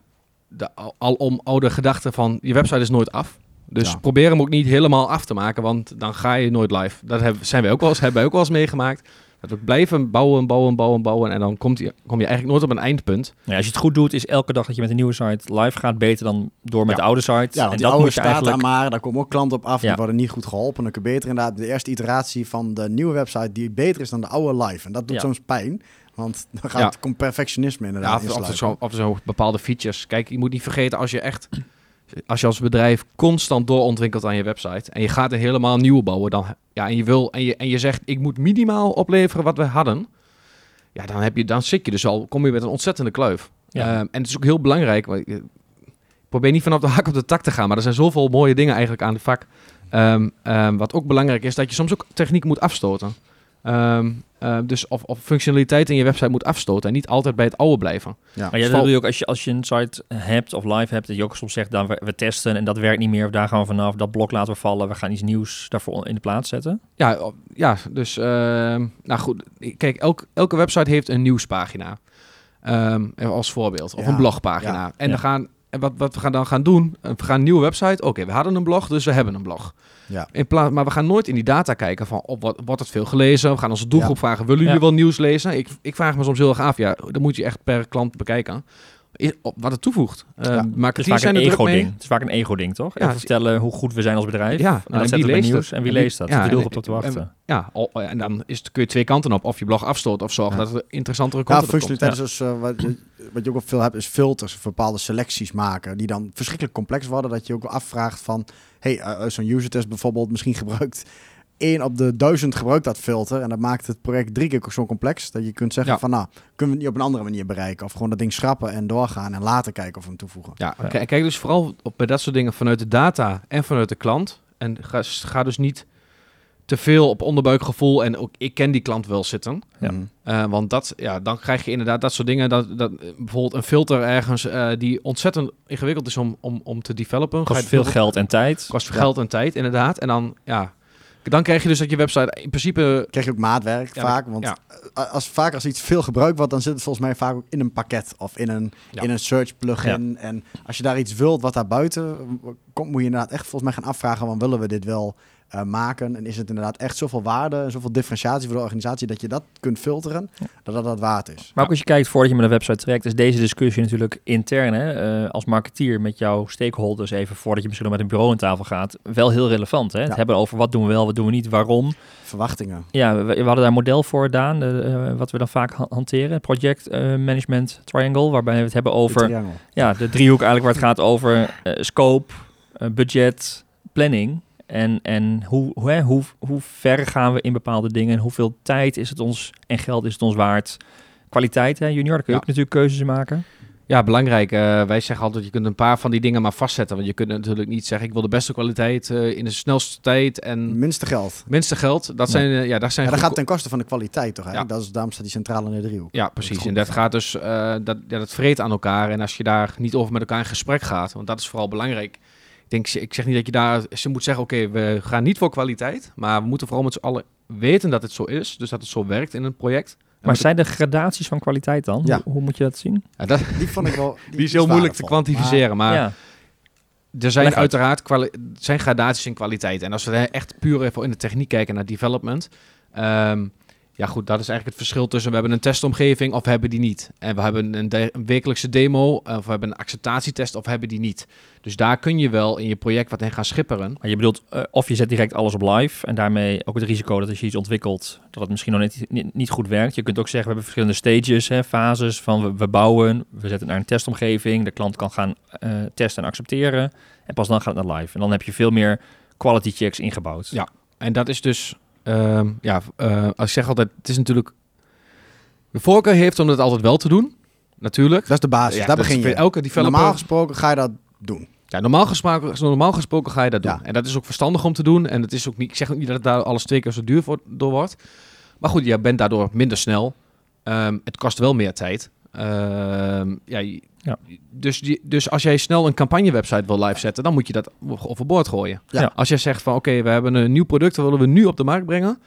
Speaker 2: de alom oude gedachte van je website is nooit af. Dus ja. probeer hem ook niet helemaal af te maken, want dan ga je nooit live. Dat hebben, zijn wij ook wel eens, hebben wij ook wel eens meegemaakt. Dat we blijven bouwen, bouwen, bouwen, bouwen. En dan komt je, kom je eigenlijk nooit op een eindpunt.
Speaker 1: Ja, als je het goed doet, is elke dag dat je met een nieuwe site live gaat beter dan door met
Speaker 3: de
Speaker 1: oude site.
Speaker 3: Ja, en dat oude moet je eigenlijk... maar, daar komen ook klanten op af. Die worden niet goed geholpen. Dan kun je beter inderdaad de eerste iteratie van de nieuwe website die beter is dan de oude live. En dat doet soms pijn. Want dan gaat het komt perfectionisme inderdaad.
Speaker 2: Ja, of, of, zo, of zo bepaalde features. Kijk, je moet niet vergeten als je echt als je als bedrijf constant doorontwikkelt aan je website en je gaat er helemaal nieuw bouwen, dan ja, en je wil en je, en je zegt ik moet minimaal opleveren wat we hadden, ja, dan heb je dan zit je dus al, kom je met een ontzettende kluif. Ja. Um, en het is ook heel belangrijk. Ik probeer niet vanaf de hak op de tak te gaan, maar er zijn zoveel mooie dingen eigenlijk aan het vak. Um, um, wat ook belangrijk is, dat je soms ook techniek moet afstoten. Um, uh, dus of, of functionaliteit in je website moet afstoten en niet altijd bij het oude blijven.
Speaker 1: Ja. Maar ja, dat doe je ook als je, als je een site hebt of live hebt, dat je ook soms zegt, dan we, we testen en dat werkt niet meer, of daar gaan we vanaf, dat blok laten we vallen, we gaan iets nieuws daarvoor in de plaats zetten.
Speaker 2: Ja, ja dus uh, nou goed, kijk, elk, elke website heeft een nieuwspagina. Um, als voorbeeld, of een blogpagina. En dan gaan en wat, wat we gaan dan gaan doen, we gaan een nieuwe website. Oké, we hadden een blog, dus we hebben een blog. Ja. In plaats, maar we gaan nooit in die data kijken van, op wat, wordt het veel gelezen? We gaan onze doelgroep vragen, willen jullie wel nieuws lezen? Ik, ik vraag me soms heel erg af, ja, dan moet je echt per klant bekijken wat het toevoegt.
Speaker 1: Uh, Maar het is vaak een ego-ding. Het is vaak een ego-ding, toch? Ja, vertellen hoe goed we zijn als bedrijf. Ja, en, dan wie leest nieuws. En wie leest dat? Ja, de op te wachten. En,
Speaker 2: ja, en dan is het, kun je twee kanten op. Of je blog afstoot of zorg dat er interessantere content
Speaker 3: ja, functionaliteit is dus, uh, wat, wat, je ook veel hebt, is filters. Bepaalde selecties maken. Die dan verschrikkelijk complex worden. Dat je ook afvraagt van... hey, uh, zo'n user test bijvoorbeeld misschien gebruikt één op de duizend gebruikt dat filter. En dat maakt het project drie keer zo complex. Dat je kunt zeggen van nou, kunnen we het niet op een andere manier bereiken. Of gewoon dat ding schrappen en doorgaan en later kijken of we hem toevoegen.
Speaker 2: Ja, kijk dus vooral op, bij dat soort dingen vanuit de data en vanuit de klant. En ga, ga dus niet te veel op onderbuikgevoel en ook ik ken die klant wel zitten. Ja. Uh, want dat, ja, dan krijg je inderdaad dat soort dingen. Dat, dat, bijvoorbeeld een filter ergens uh, die ontzettend ingewikkeld is om, om, om te developen.
Speaker 1: Kost veel geld en tijd.
Speaker 2: Kost veel geld en tijd, inderdaad. En dan, ja, dan krijg je dus dat je website in principe...
Speaker 3: Krijg je ook maatwerk vaak. Want ja. als, vaak als iets veel gebruikt wordt, dan zit het volgens mij vaak ook in een pakket. Of in een, in een search plugin. En als je daar iets wilt wat daar buiten komt, moet je inderdaad echt volgens mij gaan afvragen, van willen we dit wel uh, maken. En is het inderdaad echt zoveel waarde en zoveel differentiatie voor de organisatie dat je dat kunt filteren, dat dat, dat waard is.
Speaker 1: Maar ook als je kijkt voordat je met een website trekt, is deze discussie natuurlijk intern hè, uh, als marketeer met jouw stakeholders even voordat je misschien nog met een bureau aan tafel gaat, wel heel relevant. Hè? Het hebben over wat doen we wel, wat doen we niet, waarom.
Speaker 3: Verwachtingen.
Speaker 1: Ja, we, we hadden daar een model voor, Daan, uh, wat we dan vaak hanteren. Project Management Triangle, waarbij we het hebben over de ja, de driehoek eigenlijk waar het gaat over scope, budget, planning. En, en hoe, hoe, hoe, hoe ver gaan we in bepaalde dingen? En hoeveel tijd is het ons en geld is het ons waard? Kwaliteit, hè, junior, daar kun je ook natuurlijk keuzes maken.
Speaker 2: Ja, belangrijk. Uh, wij zeggen altijd, je kunt een paar van die dingen maar vastzetten. Want je kunt natuurlijk niet zeggen, ik wil de beste kwaliteit uh, in de snelste tijd en...
Speaker 3: Minste geld.
Speaker 2: Minste geld. Dat zijn, uh, ja, daar zijn...
Speaker 3: Ja, dat gaat ten koste van de kwaliteit toch? Ja. Dat is, daarom staat die centrale in de driehoek.
Speaker 2: Ja, precies. En dat gaat dus, dat, ja, dat vreet aan elkaar. En als je daar niet over met elkaar in gesprek gaat, want dat is vooral belangrijk denk, ik zeg niet dat je daar ze moet zeggen, oké, we gaan niet voor kwaliteit, maar we moeten vooral met z'n allen weten dat het zo is, dus dat het zo werkt in een project.
Speaker 1: Maar zijn er gradaties van kwaliteit dan? Ja. Hoe, hoe, moet je dat zien?
Speaker 3: Ja, dat, die vond ik wel.
Speaker 2: Die, is heel moeilijk te kwantificeren, maar, ja. er zijn uiteraard zijn gradaties in kwaliteit. En als we echt puur even in de techniek kijken naar development, um, ja, goed, dat is eigenlijk het verschil tussen we hebben een testomgeving of hebben die niet. En we hebben een, een wekelijkse demo of we hebben een acceptatietest of hebben die niet. Dus daar kun je wel in je project wat in gaan schipperen.
Speaker 1: Maar je bedoelt, uh, of je zet direct alles op live en daarmee ook het risico dat als je iets ontwikkelt, dat het misschien nog niet, niet, niet goed werkt. Je kunt ook zeggen, we hebben verschillende stages, hè, fases van we, we, bouwen, we zetten naar een testomgeving, de klant kan gaan uh, testen en accepteren en pas dan gaat het naar live. En dan heb je veel meer quality checks ingebouwd.
Speaker 2: Ja, en dat is dus Ehm, ja, uh, als ik zeg altijd, het is natuurlijk... De voorkeur heeft om het altijd wel te doen, natuurlijk.
Speaker 3: Dat is de basis, daar begin je. Elke developer... Normaal gesproken ga je dat doen.
Speaker 2: Ja, normaal gesproken, normaal gesproken ga je dat doen. En dat is ook verstandig om te doen. En het is ook niet, ik zeg ook niet dat het daar alles twee keer zo duur voor, door wordt. Maar goed, je bent daardoor minder snel. Um, het kost wel meer tijd. Uh, ja, ja. Dus, die, dus als jij snel een campagnewebsite wil live zetten, dan moet je dat overboord gooien. Ja. Als jij zegt van oké, we hebben een nieuw product, dat willen we nu op de markt brengen.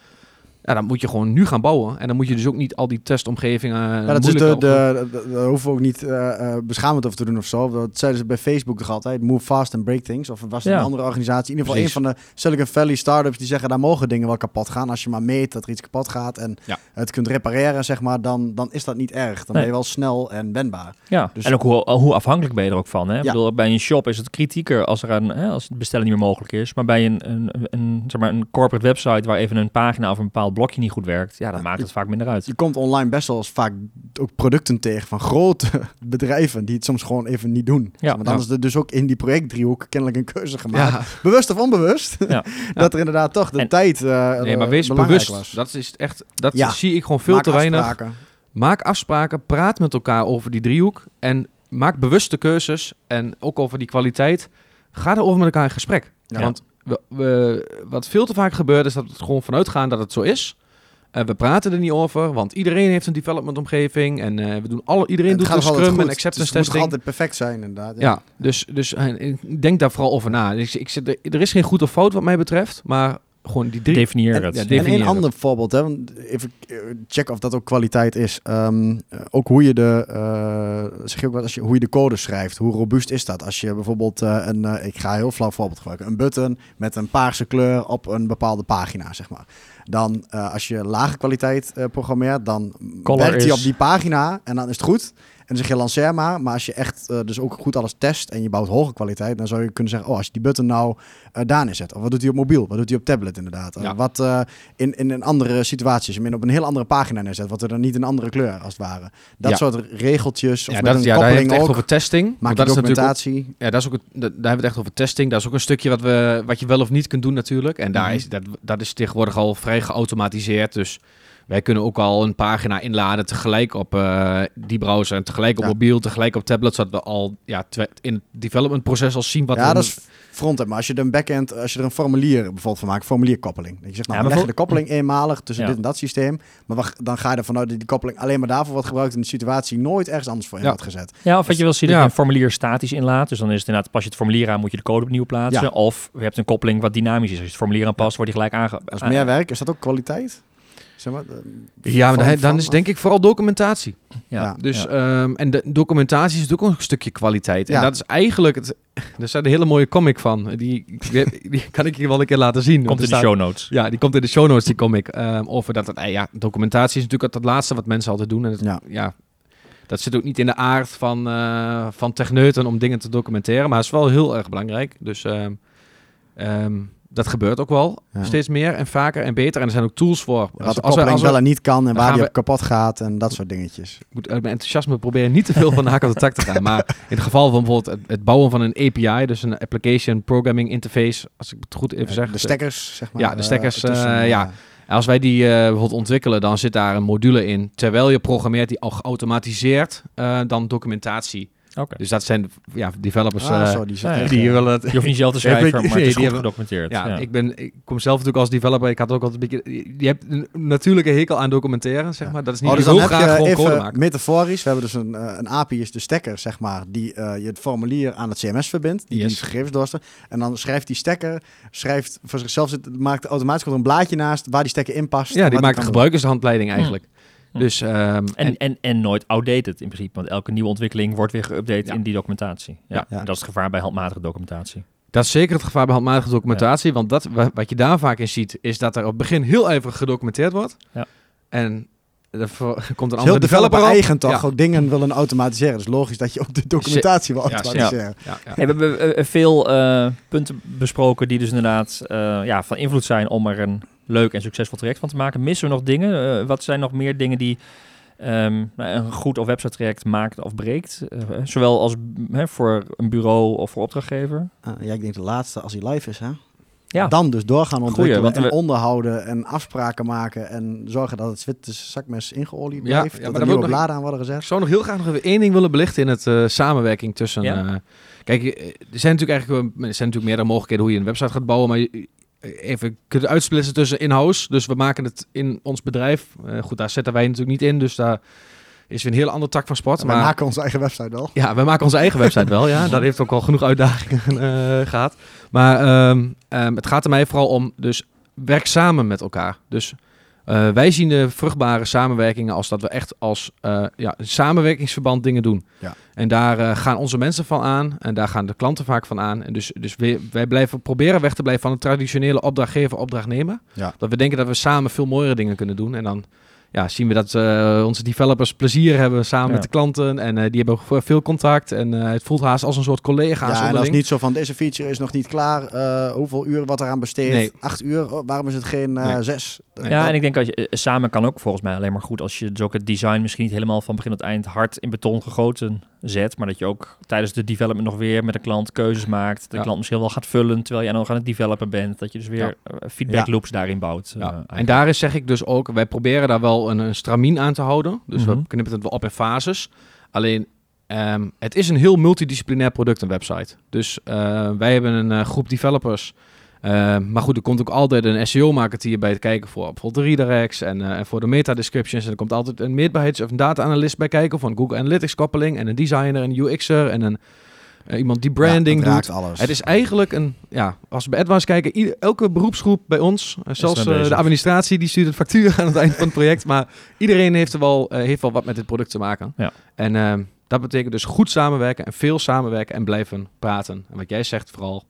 Speaker 2: Ja, dan moet je gewoon nu gaan bouwen. En dan moet je dus ook niet al die testomgevingen.
Speaker 3: Ja, dat is de, de, de, hoeven we ook niet uh, beschamend over te doen of zo. Dat zeiden ze bij Facebook toch altijd: move fast and break things. Of was het een andere organisatie? In ieder geval een van de Silicon Valley startups die zeggen: daar mogen dingen wel kapot gaan. Als je maar meet dat er iets kapot gaat en het kunt repareren, zeg maar, dan, dan is dat niet erg. Dan ben je wel snel en wendbaar.
Speaker 1: Ja, dus en ook hoe, hoe afhankelijk ben je er ook van. Hè? Ja. Ik bedoel, bij een shop is het kritieker als, er een, hè, als het bestellen niet meer mogelijk is. Maar bij een, een, een, zeg maar, een corporate website waar even een pagina of een bepaald blokje niet goed werkt, ja, dan maakt het vaak minder uit.
Speaker 3: Je komt online best wel eens vaak ook producten tegen van grote bedrijven die het soms gewoon even niet doen. Ja, maar dan is er dus ook in die projectdriehoek kennelijk een keuze gemaakt. Bewust of onbewust. Ja. dat er inderdaad toch de tijd uh,
Speaker 2: Nee, maar wees bewust. Was. Dat is echt, dat zie ik gewoon veel te weinig. Maak afspraken, praat met elkaar over die driehoek en maak bewuste keuzes en ook over die kwaliteit. Ga erover met elkaar in gesprek. Want we, wat veel te vaak gebeurt is dat we er gewoon vanuit gaan dat het zo is. We praten er niet over, want iedereen heeft een development omgeving en uh, we doen alle, iedereen doet een scrum en acceptance testing. Het
Speaker 3: moet altijd perfect zijn inderdaad.
Speaker 2: Ja, ja dus, dus uh, ik denk daar vooral over na. Ik, ik, er is geen goed of fout wat mij betreft, maar gewoon die drie...
Speaker 1: Definieer het.
Speaker 3: En, een ander voorbeeld, hè, even check of dat ook kwaliteit is. Um, ook hoe je de, uh, zeg je ook wat, als je, hoe je de code schrijft, hoe robuust is dat? Als je bijvoorbeeld uh, een, uh, ik ga een heel flauw voorbeeld gebruiken, een button met een paarse kleur op een bepaalde pagina, zeg maar. Dan als je lage kwaliteit programmeert, dan Color werkt hij op die pagina en dan is het goed dan zeg je lanceer maar. Maar als je echt uh, dus ook goed alles test en je bouwt hoge kwaliteit, dan zou je kunnen zeggen, oh, als je die button nou uh, daar neerzet. Of wat doet hij op mobiel? Wat doet hij op tablet inderdaad? Ja. wat uh, in, in een andere situatie, als je hem op een heel andere pagina neerzet, wat er dan niet een andere kleur als het ware. Dat soort regeltjes of ja, met dat, een ja, koppeling daar
Speaker 2: heeft echt over testing.
Speaker 3: Maak dat documentatie.
Speaker 2: Is ja, dat is ook het, daar hebben we het echt over testing. Dat is ook een stukje wat, we, wat je wel of niet kunt doen natuurlijk. En daar mhm. is, dat, dat is tegenwoordig al vrij geautomatiseerd. Dus wij kunnen ook al een pagina inladen tegelijk op uh, die browser en tegelijk op mobiel, tegelijk op tablet, zodat we al ja, in het development proces al zien wat
Speaker 3: ja, dat is frontend. Maar als je er een backend, als je er een formulier bijvoorbeeld van maakt, formulierkoppeling. Je zegt, nou, ja, we leggen de koppeling eenmalig tussen dit en dat systeem. Maar dan ga je ervan uit dat die koppeling alleen maar daarvoor wordt gebruikt in de situatie, nooit ergens anders voor in wordt gezet.
Speaker 1: Ja, of wat je wil zien dat je een formulier statisch inlaat. Dus dan is het inderdaad, pas je het formulier aan, moet je de code opnieuw plaatsen. Of je hebt een koppeling wat dynamisch is. Als je het formulier aanpast, wordt die gelijk aange...
Speaker 3: Dat is meer werk. Is dat ook kwaliteit?
Speaker 2: Zeg maar, ja, maar dan, is denk ik vooral documentatie. Ja. Dus, ehm, en de documentatie is ook een stukje kwaliteit. En dat is eigenlijk het, er staat een hele mooie comic van. Die, die kan ik je wel een keer laten zien.
Speaker 1: Komt in de show notes.
Speaker 2: Ja, die komt in de show notes, die comic. Um, over dat, het, eh, ja, documentatie is natuurlijk het laatste wat mensen altijd doen. En het, ja. ja. dat zit ook niet in de aard van, uh, van techneuten om dingen te documenteren. Maar het is wel heel erg belangrijk. Dus... Um, um, dat gebeurt ook wel steeds meer en vaker en beter. En er zijn ook tools voor.
Speaker 3: Als, als, als, als wel en niet kan en waar die op kapot gaat en dat soort dingetjes.
Speaker 2: Ik moet uit mijn enthousiasme proberen niet te veel van de haak op de tak te gaan. Maar in het geval van bijvoorbeeld het, bouwen van een API, dus een Application Programming Interface, als ik het goed even zeg.
Speaker 3: De stekkers, zeg maar.
Speaker 2: Ja, de stekkers, uh, ja. Als wij die uh, bijvoorbeeld ontwikkelen, dan zit daar een module in. Terwijl je programmeert die al geautomatiseerd dan documentatie dus dat zijn ja, developers ah, uh, die, die willen het.
Speaker 1: Je hoeft niet zelf te schrijven, maar het is goed gedocumenteerd.
Speaker 2: Ja, Ik, ben, ik kom zelf natuurlijk als developer. Ik had ook altijd een beetje. Je hebt een natuurlijke hekel aan documenteren, zeg maar. Dat is niet oh, dus heel graag gewoon code maken.
Speaker 3: Metaforisch, we hebben dus een, uh, een API, is de stekker, zeg maar, die uh, je het formulier aan het CMS verbindt, die yes. die gegevens doorstuurt. En dan schrijft die stekker, schrijft voor zichzelf, maakt automatisch een blaadje naast waar die stekker in past.
Speaker 2: Ja, die maakt de gebruikershandleiding eigenlijk. Hm. Dus,
Speaker 1: um, en, en, en, nooit outdated in principe, want elke nieuwe ontwikkeling wordt weer geüpdate in die documentatie. Ja, ja. dat is het gevaar bij handmatige documentatie.
Speaker 2: Dat is zeker het gevaar bij handmatige documentatie, want dat, wat je daar vaak in ziet, is dat er op het begin heel even gedocumenteerd wordt. Ja. En er komt een andere developer
Speaker 3: eigen toch ook dingen willen automatiseren. Dus logisch dat je ook de documentatie wil automatiseren.
Speaker 1: Ja, ja, we hebben veel uh, punten besproken die dus inderdaad uh, ja, van invloed zijn om er een leuk en succesvol traject van te maken. Missen we nog dingen? Uh, wat zijn nog meer dingen die um, een goed of website traject maakt of breekt? Uh, zowel als voor een bureau of voor opdrachtgever?
Speaker 3: Uh, ja, ik denk de laatste als hij live is, hè? Ja. Dan dus doorgaan ontwikkelen Goeie, en onderhouden en afspraken maken en zorgen dat het witte zakmes ingeolied blijft. Ja, ja, dat er nieuwe bladen aan worden gezet.
Speaker 2: Ik zou nog heel graag nog even één ding willen belichten in het uh, samenwerking tussen... Ja. Uh, kijk, er zijn natuurlijk eigenlijk er zijn natuurlijk meerdere mogelijkheden hoe je een website gaat bouwen, maar even kunnen uitsplitsen tussen in-house. Dus we maken het in ons bedrijf. Uh, goed, daar zetten wij natuurlijk niet in, dus daar is weer een hele andere tak van sport.
Speaker 3: maar we maken onze eigen website wel.
Speaker 2: Ja, we maken onze eigen website wel. Ja, dat heeft ook al genoeg uitdagingen uh, gehad. Maar um, um, het gaat er mij vooral om, dus werk samen met elkaar. Dus uh, wij zien de vruchtbare samenwerkingen als dat we echt als uh, ja, samenwerkingsverband dingen doen. Ja. En daar uh, gaan onze mensen van aan en daar gaan de klanten vaak van aan. En dus, dus wij, wij blijven proberen weg te blijven van het traditionele opdrachtgever-opdrachtnemer. Ja. Dat we denken dat we samen veel mooiere dingen kunnen doen. En dan ja, zien we dat uh, onze developers plezier hebben samen met de klanten. En uh, die hebben veel contact. En uh, het voelt haast als een soort collega.
Speaker 3: Ja, en dat is niet zo van deze feature is nog niet klaar. hoeveel uur wat eraan besteed? Nee. Acht uur? Oh, waarom is het geen nee. zes?
Speaker 1: Ja, en ik denk dat je samen kan ook volgens mij alleen maar goed als je dus ook het design misschien niet helemaal van begin tot eind hard in beton gegoten zet. Maar dat je ook tijdens de development nog weer met de klant keuzes maakt. De klant misschien wel gaat vullen terwijl jij nog aan het developen bent. Dat je dus weer feedback loops daarin bouwt.
Speaker 2: en daar is zeg ik dus ook, wij proberen daar wel een, een stramien aan te houden. Dus we mhm. knippen het wel op in fases. Alleen, ehm, het is een heel multidisciplinair product, een website. Dus uh, wij hebben een uh, groep developers. Uh, maar goed, er komt ook altijd een SEO-marketeer bij te kijken voor bijvoorbeeld de redirects en, en voor de meta-descriptions. En er komt altijd een meetbaarheids- of een data-analyst bij kijken van Google Analytics-koppeling en een designer, een UX'er en een uh, iemand die branding doet.
Speaker 3: Alles.
Speaker 2: Het is eigenlijk een, ja, als we bij AdWise kijken, elke beroepsgroep bij ons, uh, zelfs de administratie, die stuurt het factuur aan het eind van het project. Maar iedereen heeft, er wel, heeft wel wat met dit product te maken. Ja. En ehm, dat betekent dus goed samenwerken en veel samenwerken en blijven praten. En wat jij zegt vooral,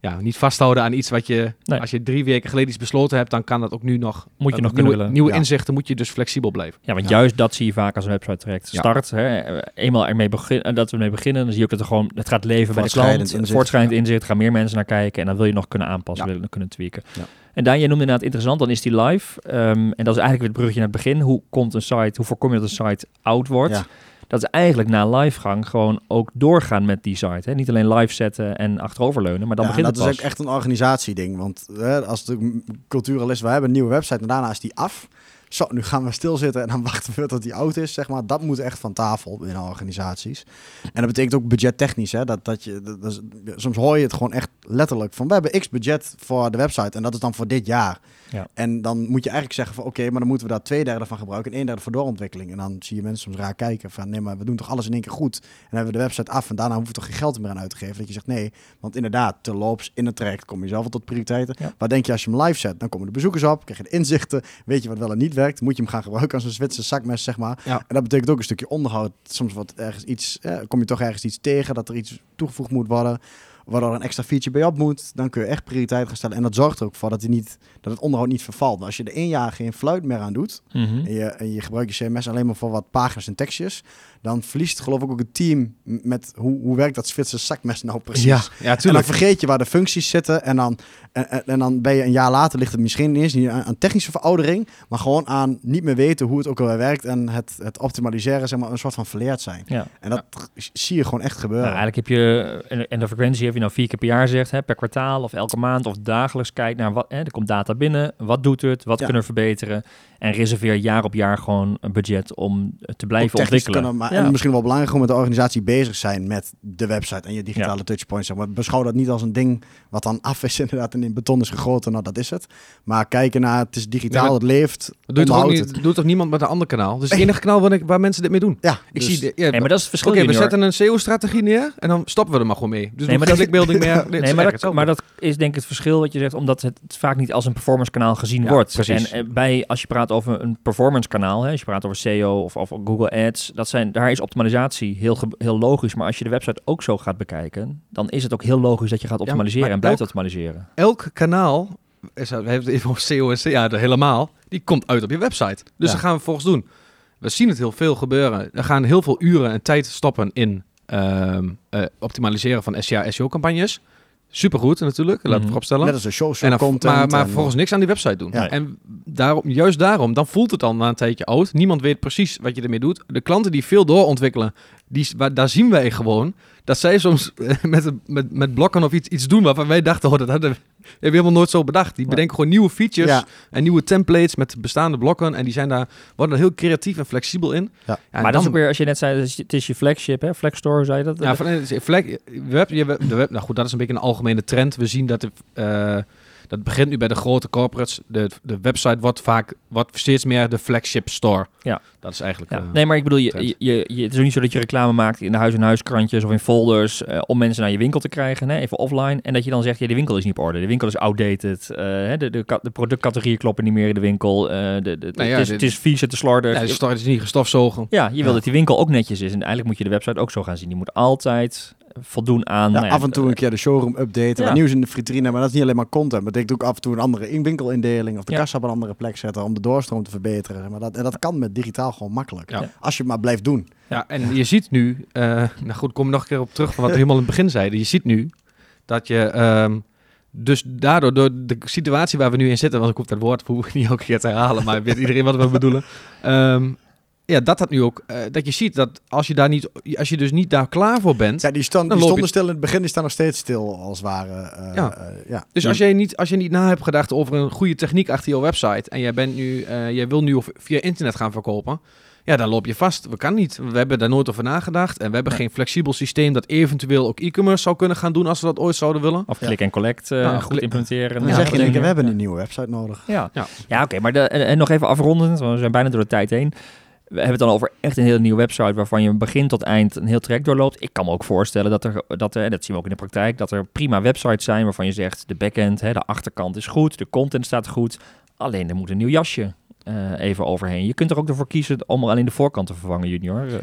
Speaker 2: ja, niet vasthouden aan iets wat je, als je drie weken geleden iets besloten hebt, dan kan dat ook nu nog.
Speaker 1: Moet je nog
Speaker 2: nieuwe,
Speaker 1: kunnen
Speaker 2: nieuwe inzichten, moet je dus flexibel blijven.
Speaker 1: Ja, want juist dat zie je vaak als een website traject start. Hè, eenmaal ermee beginnen, dat we mee beginnen, dan zie je ook dat er gewoon, het gaat leven bij de klant. Inzicht, voortschrijdend inzicht, gaan meer mensen naar kijken en dan wil je nog kunnen aanpassen, willen kunnen tweaken. En daar, jij noemde inderdaad interessant, dan is die live. Um, en dat is eigenlijk weer het bruggetje naar het begin. Hoe komt een site, hoe voorkom je dat een site oud wordt? Dat is eigenlijk na livegang gewoon ook doorgaan met die site. Hè? Niet alleen live zetten en achteroverleunen, maar dan ja, begint
Speaker 3: dat
Speaker 1: het
Speaker 3: is ook echt een organisatieding. Want hè, als de cultuur is, we hebben een nieuwe website en daarna is die af. Zo, nu gaan we stilzitten en dan wachten we tot die oud is, zeg maar. Dat moet echt van tafel binnen organisaties. En dat betekent ook budgettechnisch, hè. Dat, dat je, dat, soms hoor je het gewoon echt letterlijk van... we hebben x budget voor de website en dat is dan voor dit jaar. Ja. En dan moet je eigenlijk zeggen van oké, maar dan moeten we daar twee derde van gebruiken en een derde voor doorontwikkeling. En dan zie je mensen soms raar kijken van nee, maar we doen toch alles in één keer goed. En dan hebben we de website af en daarna hoeven we toch geen geld meer aan uit te geven. Dat je zegt nee, want inderdaad, te loops in het traject kom je zelf tot prioriteiten. Ja. Waar denk je als je hem live zet? Dan komen de bezoekers op, krijg je de inzichten, weet je wat wel en niet werkt, moet je hem gaan gebruiken als een Zwitserse zakmes, zeg maar.
Speaker 2: Ja.
Speaker 3: En dat betekent ook een stukje onderhoud. Soms wordt ergens iets, eh, kom je toch ergens iets tegen dat er iets toegevoegd moet worden waardoor een extra feature bij op moet, dan kun je echt prioriteit gaan stellen. En dat zorgt er ook voor dat, hij niet, dat het onderhoud niet vervalt. Maar als je er één jaar geen fluit meer aan doet,
Speaker 1: Mhm.
Speaker 3: en, je, en je gebruikt je CMS alleen maar voor wat pagina's en tekstjes, dan verliest geloof ik ook het team met hoe, hoe werkt dat Zwitserse zakmes nou precies.
Speaker 2: Ja, ja,
Speaker 3: En dan vergeet je waar de functies zitten. En dan, en, dan ben je een jaar later, ligt het misschien niet eens niet aan, aan technische veroudering. Maar gewoon aan niet meer weten hoe het ook alweer werkt. En het, het optimaliseren, zeg maar, een soort van verleerd zijn.
Speaker 1: Ja.
Speaker 3: En dat zie je gewoon echt gebeuren.
Speaker 1: Nou, eigenlijk heb je, en- en de frequentie heb je nou vier keer per jaar zegt, hè, per kwartaal of elke maand of dagelijks kijkt naar wat, hè, er komt data binnen, wat doet het, wat
Speaker 3: Ja.
Speaker 1: kunnen we verbeteren en reserveer jaar op jaar gewoon een budget om te blijven ontwikkelen.
Speaker 3: kunnen, maar,
Speaker 1: Ja.
Speaker 3: En misschien wel belangrijk om met de organisatie bezig zijn met de website en je digitale touchpoints. Zeg maar beschouw dat niet als een ding wat dan af is inderdaad en in beton is gegoten. Nou, dat is het. Maar kijken naar het is digitaal,
Speaker 2: Ja,
Speaker 3: het leeft,
Speaker 2: doet toch, ook niet,
Speaker 3: het.
Speaker 2: doet toch niemand met een ander kanaal? Dus het enige kanaal waar, ik, waar mensen dit mee doen.
Speaker 3: Ja,
Speaker 2: Ik
Speaker 3: dus-
Speaker 2: zie... De, ja,
Speaker 1: Nee, maar dat is het verschil.
Speaker 2: Oké, we zetten een SEO-strategie neer en dan stoppen we er maar gewoon mee. Dus
Speaker 1: Nee, maar
Speaker 2: geen
Speaker 1: dat-
Speaker 2: clickbuilding meer.
Speaker 1: Nee, maar dat, maar dat is denk ik het verschil wat je zegt, omdat het vaak niet als een performance kanaal gezien
Speaker 2: Ja,
Speaker 1: wordt.
Speaker 2: precies.
Speaker 1: En eh, bij, als je praat over een performance kanaal, hè, als je praat over SEO of, of Google Ads, dat zijn, daar is optimalisatie heel, heel logisch. Maar als je de website ook zo gaat bekijken, dan is het ook heel logisch dat je gaat optimaliseren en blijft
Speaker 2: elk-
Speaker 1: optimaliseren.
Speaker 2: Elk kanaal, we hebben het even over SEO en CA er helemaal, die komt uit op je website. Dus
Speaker 1: Ja.
Speaker 2: dat gaan we volgens doen. We zien het heel veel gebeuren. Er gaan heel veel uren en tijd stoppen in ehm, eh, optimaliseren van SEO-campagnes. Supergoed natuurlijk, laten we
Speaker 1: Mhm.
Speaker 2: vooropstellen.
Speaker 3: net als een show,
Speaker 2: En dan, maar, maar
Speaker 3: en-
Speaker 2: vervolgens niks aan die website doen.
Speaker 3: Ja.
Speaker 2: En daarom, juist daarom, dan voelt het dan na een tijdje oud. Niemand weet precies wat je ermee doet. De klanten die veel doorontwikkelen, die, waar, daar zien wij gewoon dat zij soms eh, met, met, met blokken of iets, iets doen waarvan wij dachten, oh, dat hadden we hebben we helemaal nooit zo bedacht. Die
Speaker 1: Ja.
Speaker 2: bedenken gewoon nieuwe features
Speaker 3: Ja.
Speaker 2: en nieuwe templates met bestaande blokken. En die zijn daar, worden er heel creatief en flexibel in.
Speaker 3: Ja.
Speaker 1: maar dat
Speaker 2: dan-
Speaker 1: is ook weer, als je net zei, het is- je flagship, hè? Flagstore, zei je dat?
Speaker 2: ja, van, vlek, web, je web, de web, nou goed, dat is een beetje een algemene trend. We zien dat, de, eh, dat begint nu bij de grote corporates. De, de website wordt vaak wordt steeds meer de flagship store.
Speaker 1: Ja.
Speaker 2: Dat is eigenlijk...
Speaker 1: Ja.
Speaker 2: eh,
Speaker 1: nee, maar ik bedoel, je, je, je, het is ook niet zo dat je reclame maakt in de huis-en-huis krantjes of in folders eh, om mensen naar je winkel te krijgen, hè, even offline. En dat je dan zegt, ja, de winkel is niet op orde, de winkel is outdated, eh, hè, de, de, de productcategorieën kloppen niet meer in de winkel, de, de,
Speaker 2: Nou ja,
Speaker 1: het, is,
Speaker 2: dit-
Speaker 1: het is vies, het is slordig.
Speaker 2: ja, store is niet gestofzogen.
Speaker 1: Ja, je wil
Speaker 3: Ja.
Speaker 1: dat die winkel ook netjes is. En eigenlijk moet je de website ook zo gaan zien. Die moet altijd voldoen aan...
Speaker 3: Ja,
Speaker 1: nou ja,
Speaker 3: af en toe een keer de showroom updaten,
Speaker 1: Ja.
Speaker 3: wat nieuws in de vitrine, maar dat is niet alleen maar content. Dat betekent ook af en toe een andere in- winkelindeling of de
Speaker 1: Ja.
Speaker 3: kassa op een andere plek zetten om de doorstroom te verbeteren. Maar dat, en dat kan met digitaal gewoon makkelijk.
Speaker 2: Ja.
Speaker 3: Als je het maar blijft doen.
Speaker 2: Ja, en je ziet nu... eh, nou goed, kom ik nog een keer op terug van wat we helemaal in het begin zeiden. Je ziet nu dat je... ehm, dus daardoor, door de situatie waar we nu in zitten, want ik hoef dat woord hoef ik niet elke keer te herhalen, maar weet iedereen wat we bedoelen. Ehm, ja, dat dat nu ook, eh, dat je ziet dat als je daar niet, als je dus niet daar klaar voor bent,
Speaker 3: Ja, die, stand, die stonden
Speaker 2: je-
Speaker 3: stil in het begin, die staan nog steeds stil als het ware. eh,
Speaker 2: Ja.
Speaker 3: eh, ja.
Speaker 2: Dus als jij niet, als je niet na hebt gedacht over een goede techniek achter je website en jij bent nu, eh, jij wil nu of- via internet gaan verkopen, ja, dan loop je vast. We kan niet. We hebben daar nooit over nagedacht en we hebben
Speaker 1: Nee.
Speaker 2: geen flexibel systeem dat eventueel ook e-commerce zou kunnen gaan doen als we dat ooit zouden willen.
Speaker 1: Of
Speaker 3: Ja.
Speaker 1: click en collect eh,
Speaker 2: Ja,
Speaker 1: goed
Speaker 2: klik-
Speaker 1: implementeren.
Speaker 3: Dan
Speaker 2: Ja,
Speaker 3: zeg je
Speaker 1: dingen.
Speaker 3: we hebben een nieuwe website nodig.
Speaker 1: Ja,
Speaker 2: Ja.
Speaker 1: ja. oké. maar de, en, en nog even afrondend, want we zijn bijna door de tijd heen. We hebben het dan over echt een hele nieuwe website waarvan je begin tot eind een heel traject doorloopt. Ik kan me ook voorstellen dat er, dat er, dat zien we ook in de praktijk, dat er prima websites zijn waarvan je zegt de backend, hè, de achterkant is goed, de content staat goed. Alleen er moet een nieuw jasje eh, even overheen. Je kunt er ook ervoor kiezen om alleen de voorkant te vervangen, junior. Eh,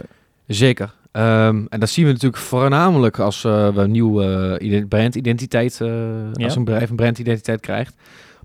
Speaker 2: Zeker. Ehm, en dat zien we natuurlijk voornamelijk als eh, we een nieuwe uh, brandidentiteit,
Speaker 1: Ja.
Speaker 2: als een bedrijf een brandidentiteit krijgt.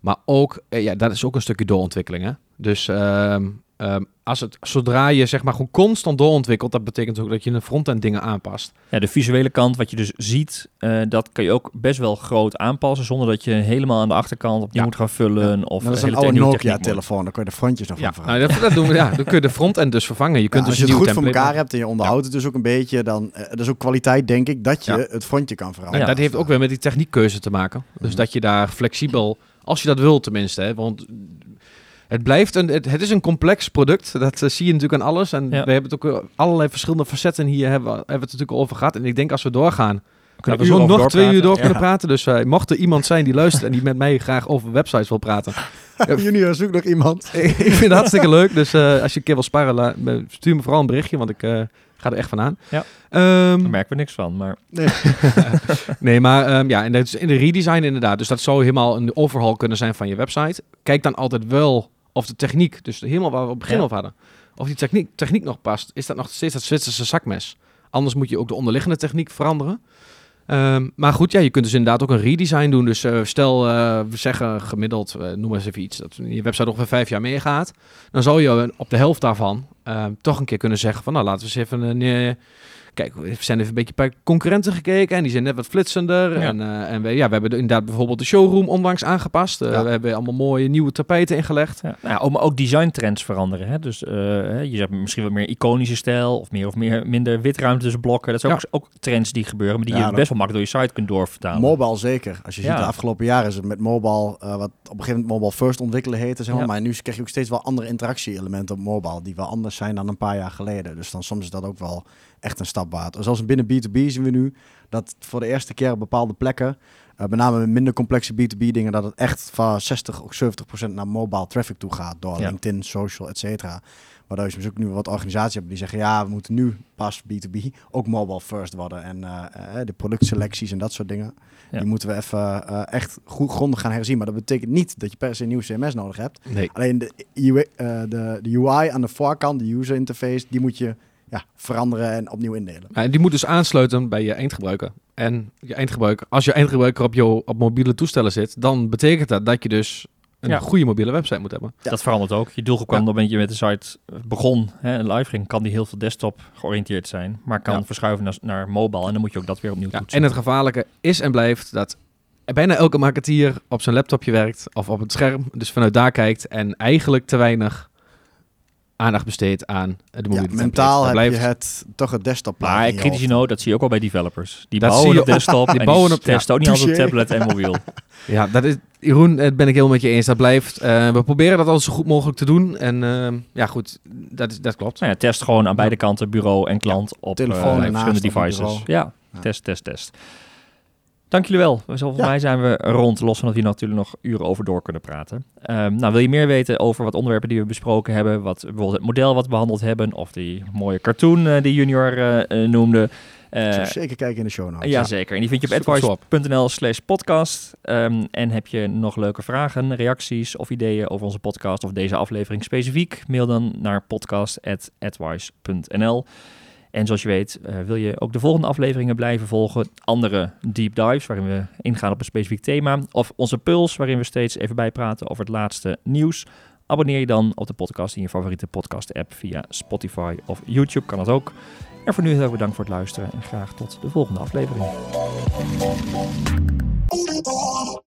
Speaker 2: Maar ook, ja, dat is ook een stukje doorontwikkeling. Hè? Dus ehm, ehm, als het, zodra je zeg maar gewoon constant doorontwikkelt, dat betekent ook dat je de frontend dingen aanpast.
Speaker 1: Ja, de visuele kant, wat je dus ziet, eh, dat kan je ook best wel groot aanpassen, zonder dat je helemaal aan de achterkant opnieuw
Speaker 2: Ja.
Speaker 1: moet gaan vullen. Of
Speaker 3: dat is een oude. Nokia-telefoon, daar kun je de frontjes nog
Speaker 2: Ja,
Speaker 3: van
Speaker 2: nou, dat, dat doen we, ja, dan kun je de frontend dus vervangen. Je
Speaker 3: Ja,
Speaker 2: kunt
Speaker 3: als
Speaker 2: dus
Speaker 3: je het goed voor elkaar hebt en je onderhoudt het dus ook een beetje, dan eh, dat is ook kwaliteit, denk ik, dat je
Speaker 2: Ja.
Speaker 3: het frontje kan
Speaker 2: En
Speaker 3: veranderen.
Speaker 2: dat heeft ook weer met die techniekkeuze te maken. Dus
Speaker 3: Mhm.
Speaker 2: dat je daar flexibel, als je dat wil tenminste, hè, want het blijft een, het, het is een complex product. Dat eh, zie je natuurlijk aan alles. En
Speaker 1: Ja.
Speaker 2: we hebben het ook eh, allerlei verschillende facetten hier hebben, we- hebben we het natuurlijk over gehad. En ik denk als we doorgaan,
Speaker 1: kunnen
Speaker 2: we zo nog twee uur door kunnen praten. Dus eh, mocht er iemand zijn die luistert en die met mij graag over websites wil praten.
Speaker 3: Junior, zoek nog iemand.
Speaker 2: ik vind het hartstikke leuk. Dus eh, als je een keer wil sparren, stuur me vooral een berichtje, want ik eh, ga er echt van aan.
Speaker 1: Ja.
Speaker 2: Ehm,
Speaker 1: Daar merken we niks van, maar
Speaker 2: nee, maar ehm, ja, en dat is in de redesign inderdaad. Dus dat zou helemaal een overhaul kunnen zijn van je website. Kijk dan altijd wel of de techniek, dus helemaal waar we op het begin ja. hadden, of die techniek, techniek nog past, is dat nog steeds dat Zwitserse zakmes. Anders moet je ook de onderliggende techniek veranderen. Ehm, maar goed, ja, je kunt dus inderdaad ook een redesign doen. Dus uh, stel, uh, we zeggen gemiddeld, uh, noem eens even iets, dat je website ongeveer vijf jaar meegaat. Dan zou je op de helft daarvan ehm, toch een keer kunnen zeggen van, nou laten we eens even een Kijk, we zijn even een beetje bij concurrenten gekeken en die zijn net wat flitsender. En, uh, en we, ja, we hebben inderdaad bijvoorbeeld de showroom onlangs aangepast. Uh, We hebben allemaal mooie nieuwe tapijten ingelegd.
Speaker 1: Ja. Nou, ook, ook designtrends veranderen. Hè? Dus uh, je hebt misschien wat meer iconische stijl of meer of meer, minder witruimte tussen blokken. Dat zijn ook, ook, trends die gebeuren, maar die je best wel makkelijk door je site kunt doorvertalen.
Speaker 3: Mobile zeker. Als je ziet de afgelopen jaren is het met mobile, wat op een gegeven moment mobile first ontwikkelen heette, zeg maar. maar nu krijg je ook steeds wel andere interactie-elementen op mobile die wel anders zijn dan een paar jaar geleden. Dus dan soms is dat ook wel echt een stap waard. Zoals binnen B2B zien we nu dat voor de eerste keer op bepaalde plekken, uh, met name minder complexe B2B dingen, dat het echt van 60 of 70 procent naar mobile traffic toe gaat door LinkedIn, social, et cetera. Waardoor je dus ook nu wat organisaties hebben die zeggen, ja, we moeten nu pas B2B ook mobile first worden. En uh, de productselecties en dat soort dingen, die moeten we even uh, echt goed grondig gaan herzien. Maar dat betekent niet dat je per se een nieuw CMS nodig hebt.
Speaker 2: Nee.
Speaker 3: Alleen de, de, de UI aan de voorkant, de user interface, die moet je ja, veranderen en opnieuw indelen.
Speaker 2: Ja, die moet dus aansluiten bij je eindgebruiker. En je eindgebruiker, als je eindgebruiker op je op mobiele toestellen zit, dan betekent dat dat je dus een goede mobiele website moet hebben.
Speaker 1: Dat verandert ook. Je doelgroep kan op je met de site begon, hè, live ging, kan die heel veel desktop georiënteerd zijn, maar kan verschuiven naar, naar mobile en dan moet je ook dat weer opnieuw toetsen.
Speaker 2: En het gevaarlijke is en blijft dat bijna elke marketeer op zijn laptopje werkt of op het scherm, dus vanuit daar kijkt en eigenlijk te weinig aandacht besteedt aan de mobiele ja,
Speaker 3: Mentaal heb blijft... je het toch het desktop.
Speaker 1: Maar kritische noot, dat zie je ook al bij developers. Die bouwen op desktop, die bouwen op testen ook niet als op tablet en mobiel.
Speaker 2: ja, dat is Jeroen, het ben ik heel met je eens. Dat blijft. Uh, we proberen dat altijd zo goed mogelijk te doen. En uh, ja, goed, dat, is, dat klopt.
Speaker 1: Nou ja, test gewoon aan beide kanten, bureau en klant, op telefoon uh, en verschillende devices. Ja, ja, test, test, test. Dank jullie wel. Volgens ja. mij zijn we rond, los van dat we natuurlijk nog uren over door kunnen praten. Um, nou, wil je meer weten over wat onderwerpen die we besproken hebben, wat bijvoorbeeld het model wat we behandeld hebben, of die mooie cartoon uh, die Junior uh, noemde.
Speaker 3: Uh, zeker kijken in de show notes.
Speaker 1: Ja, zeker. En die vind je op advice.nl slash podcast. Um, en heb je nog leuke vragen, reacties of ideeën over onze podcast of deze aflevering specifiek? Mail dan naar podcast.advice.nl. En zoals je weet, uh, wil je ook de volgende afleveringen blijven volgen. Andere deep dives waarin we ingaan op een specifiek thema. Of onze puls waarin we steeds even bijpraten over het laatste nieuws. Abonneer je dan op de podcast in je favoriete podcast app via Spotify of YouTube. Kan dat ook. En voor nu heel erg bedankt voor het luisteren en graag tot de volgende aflevering.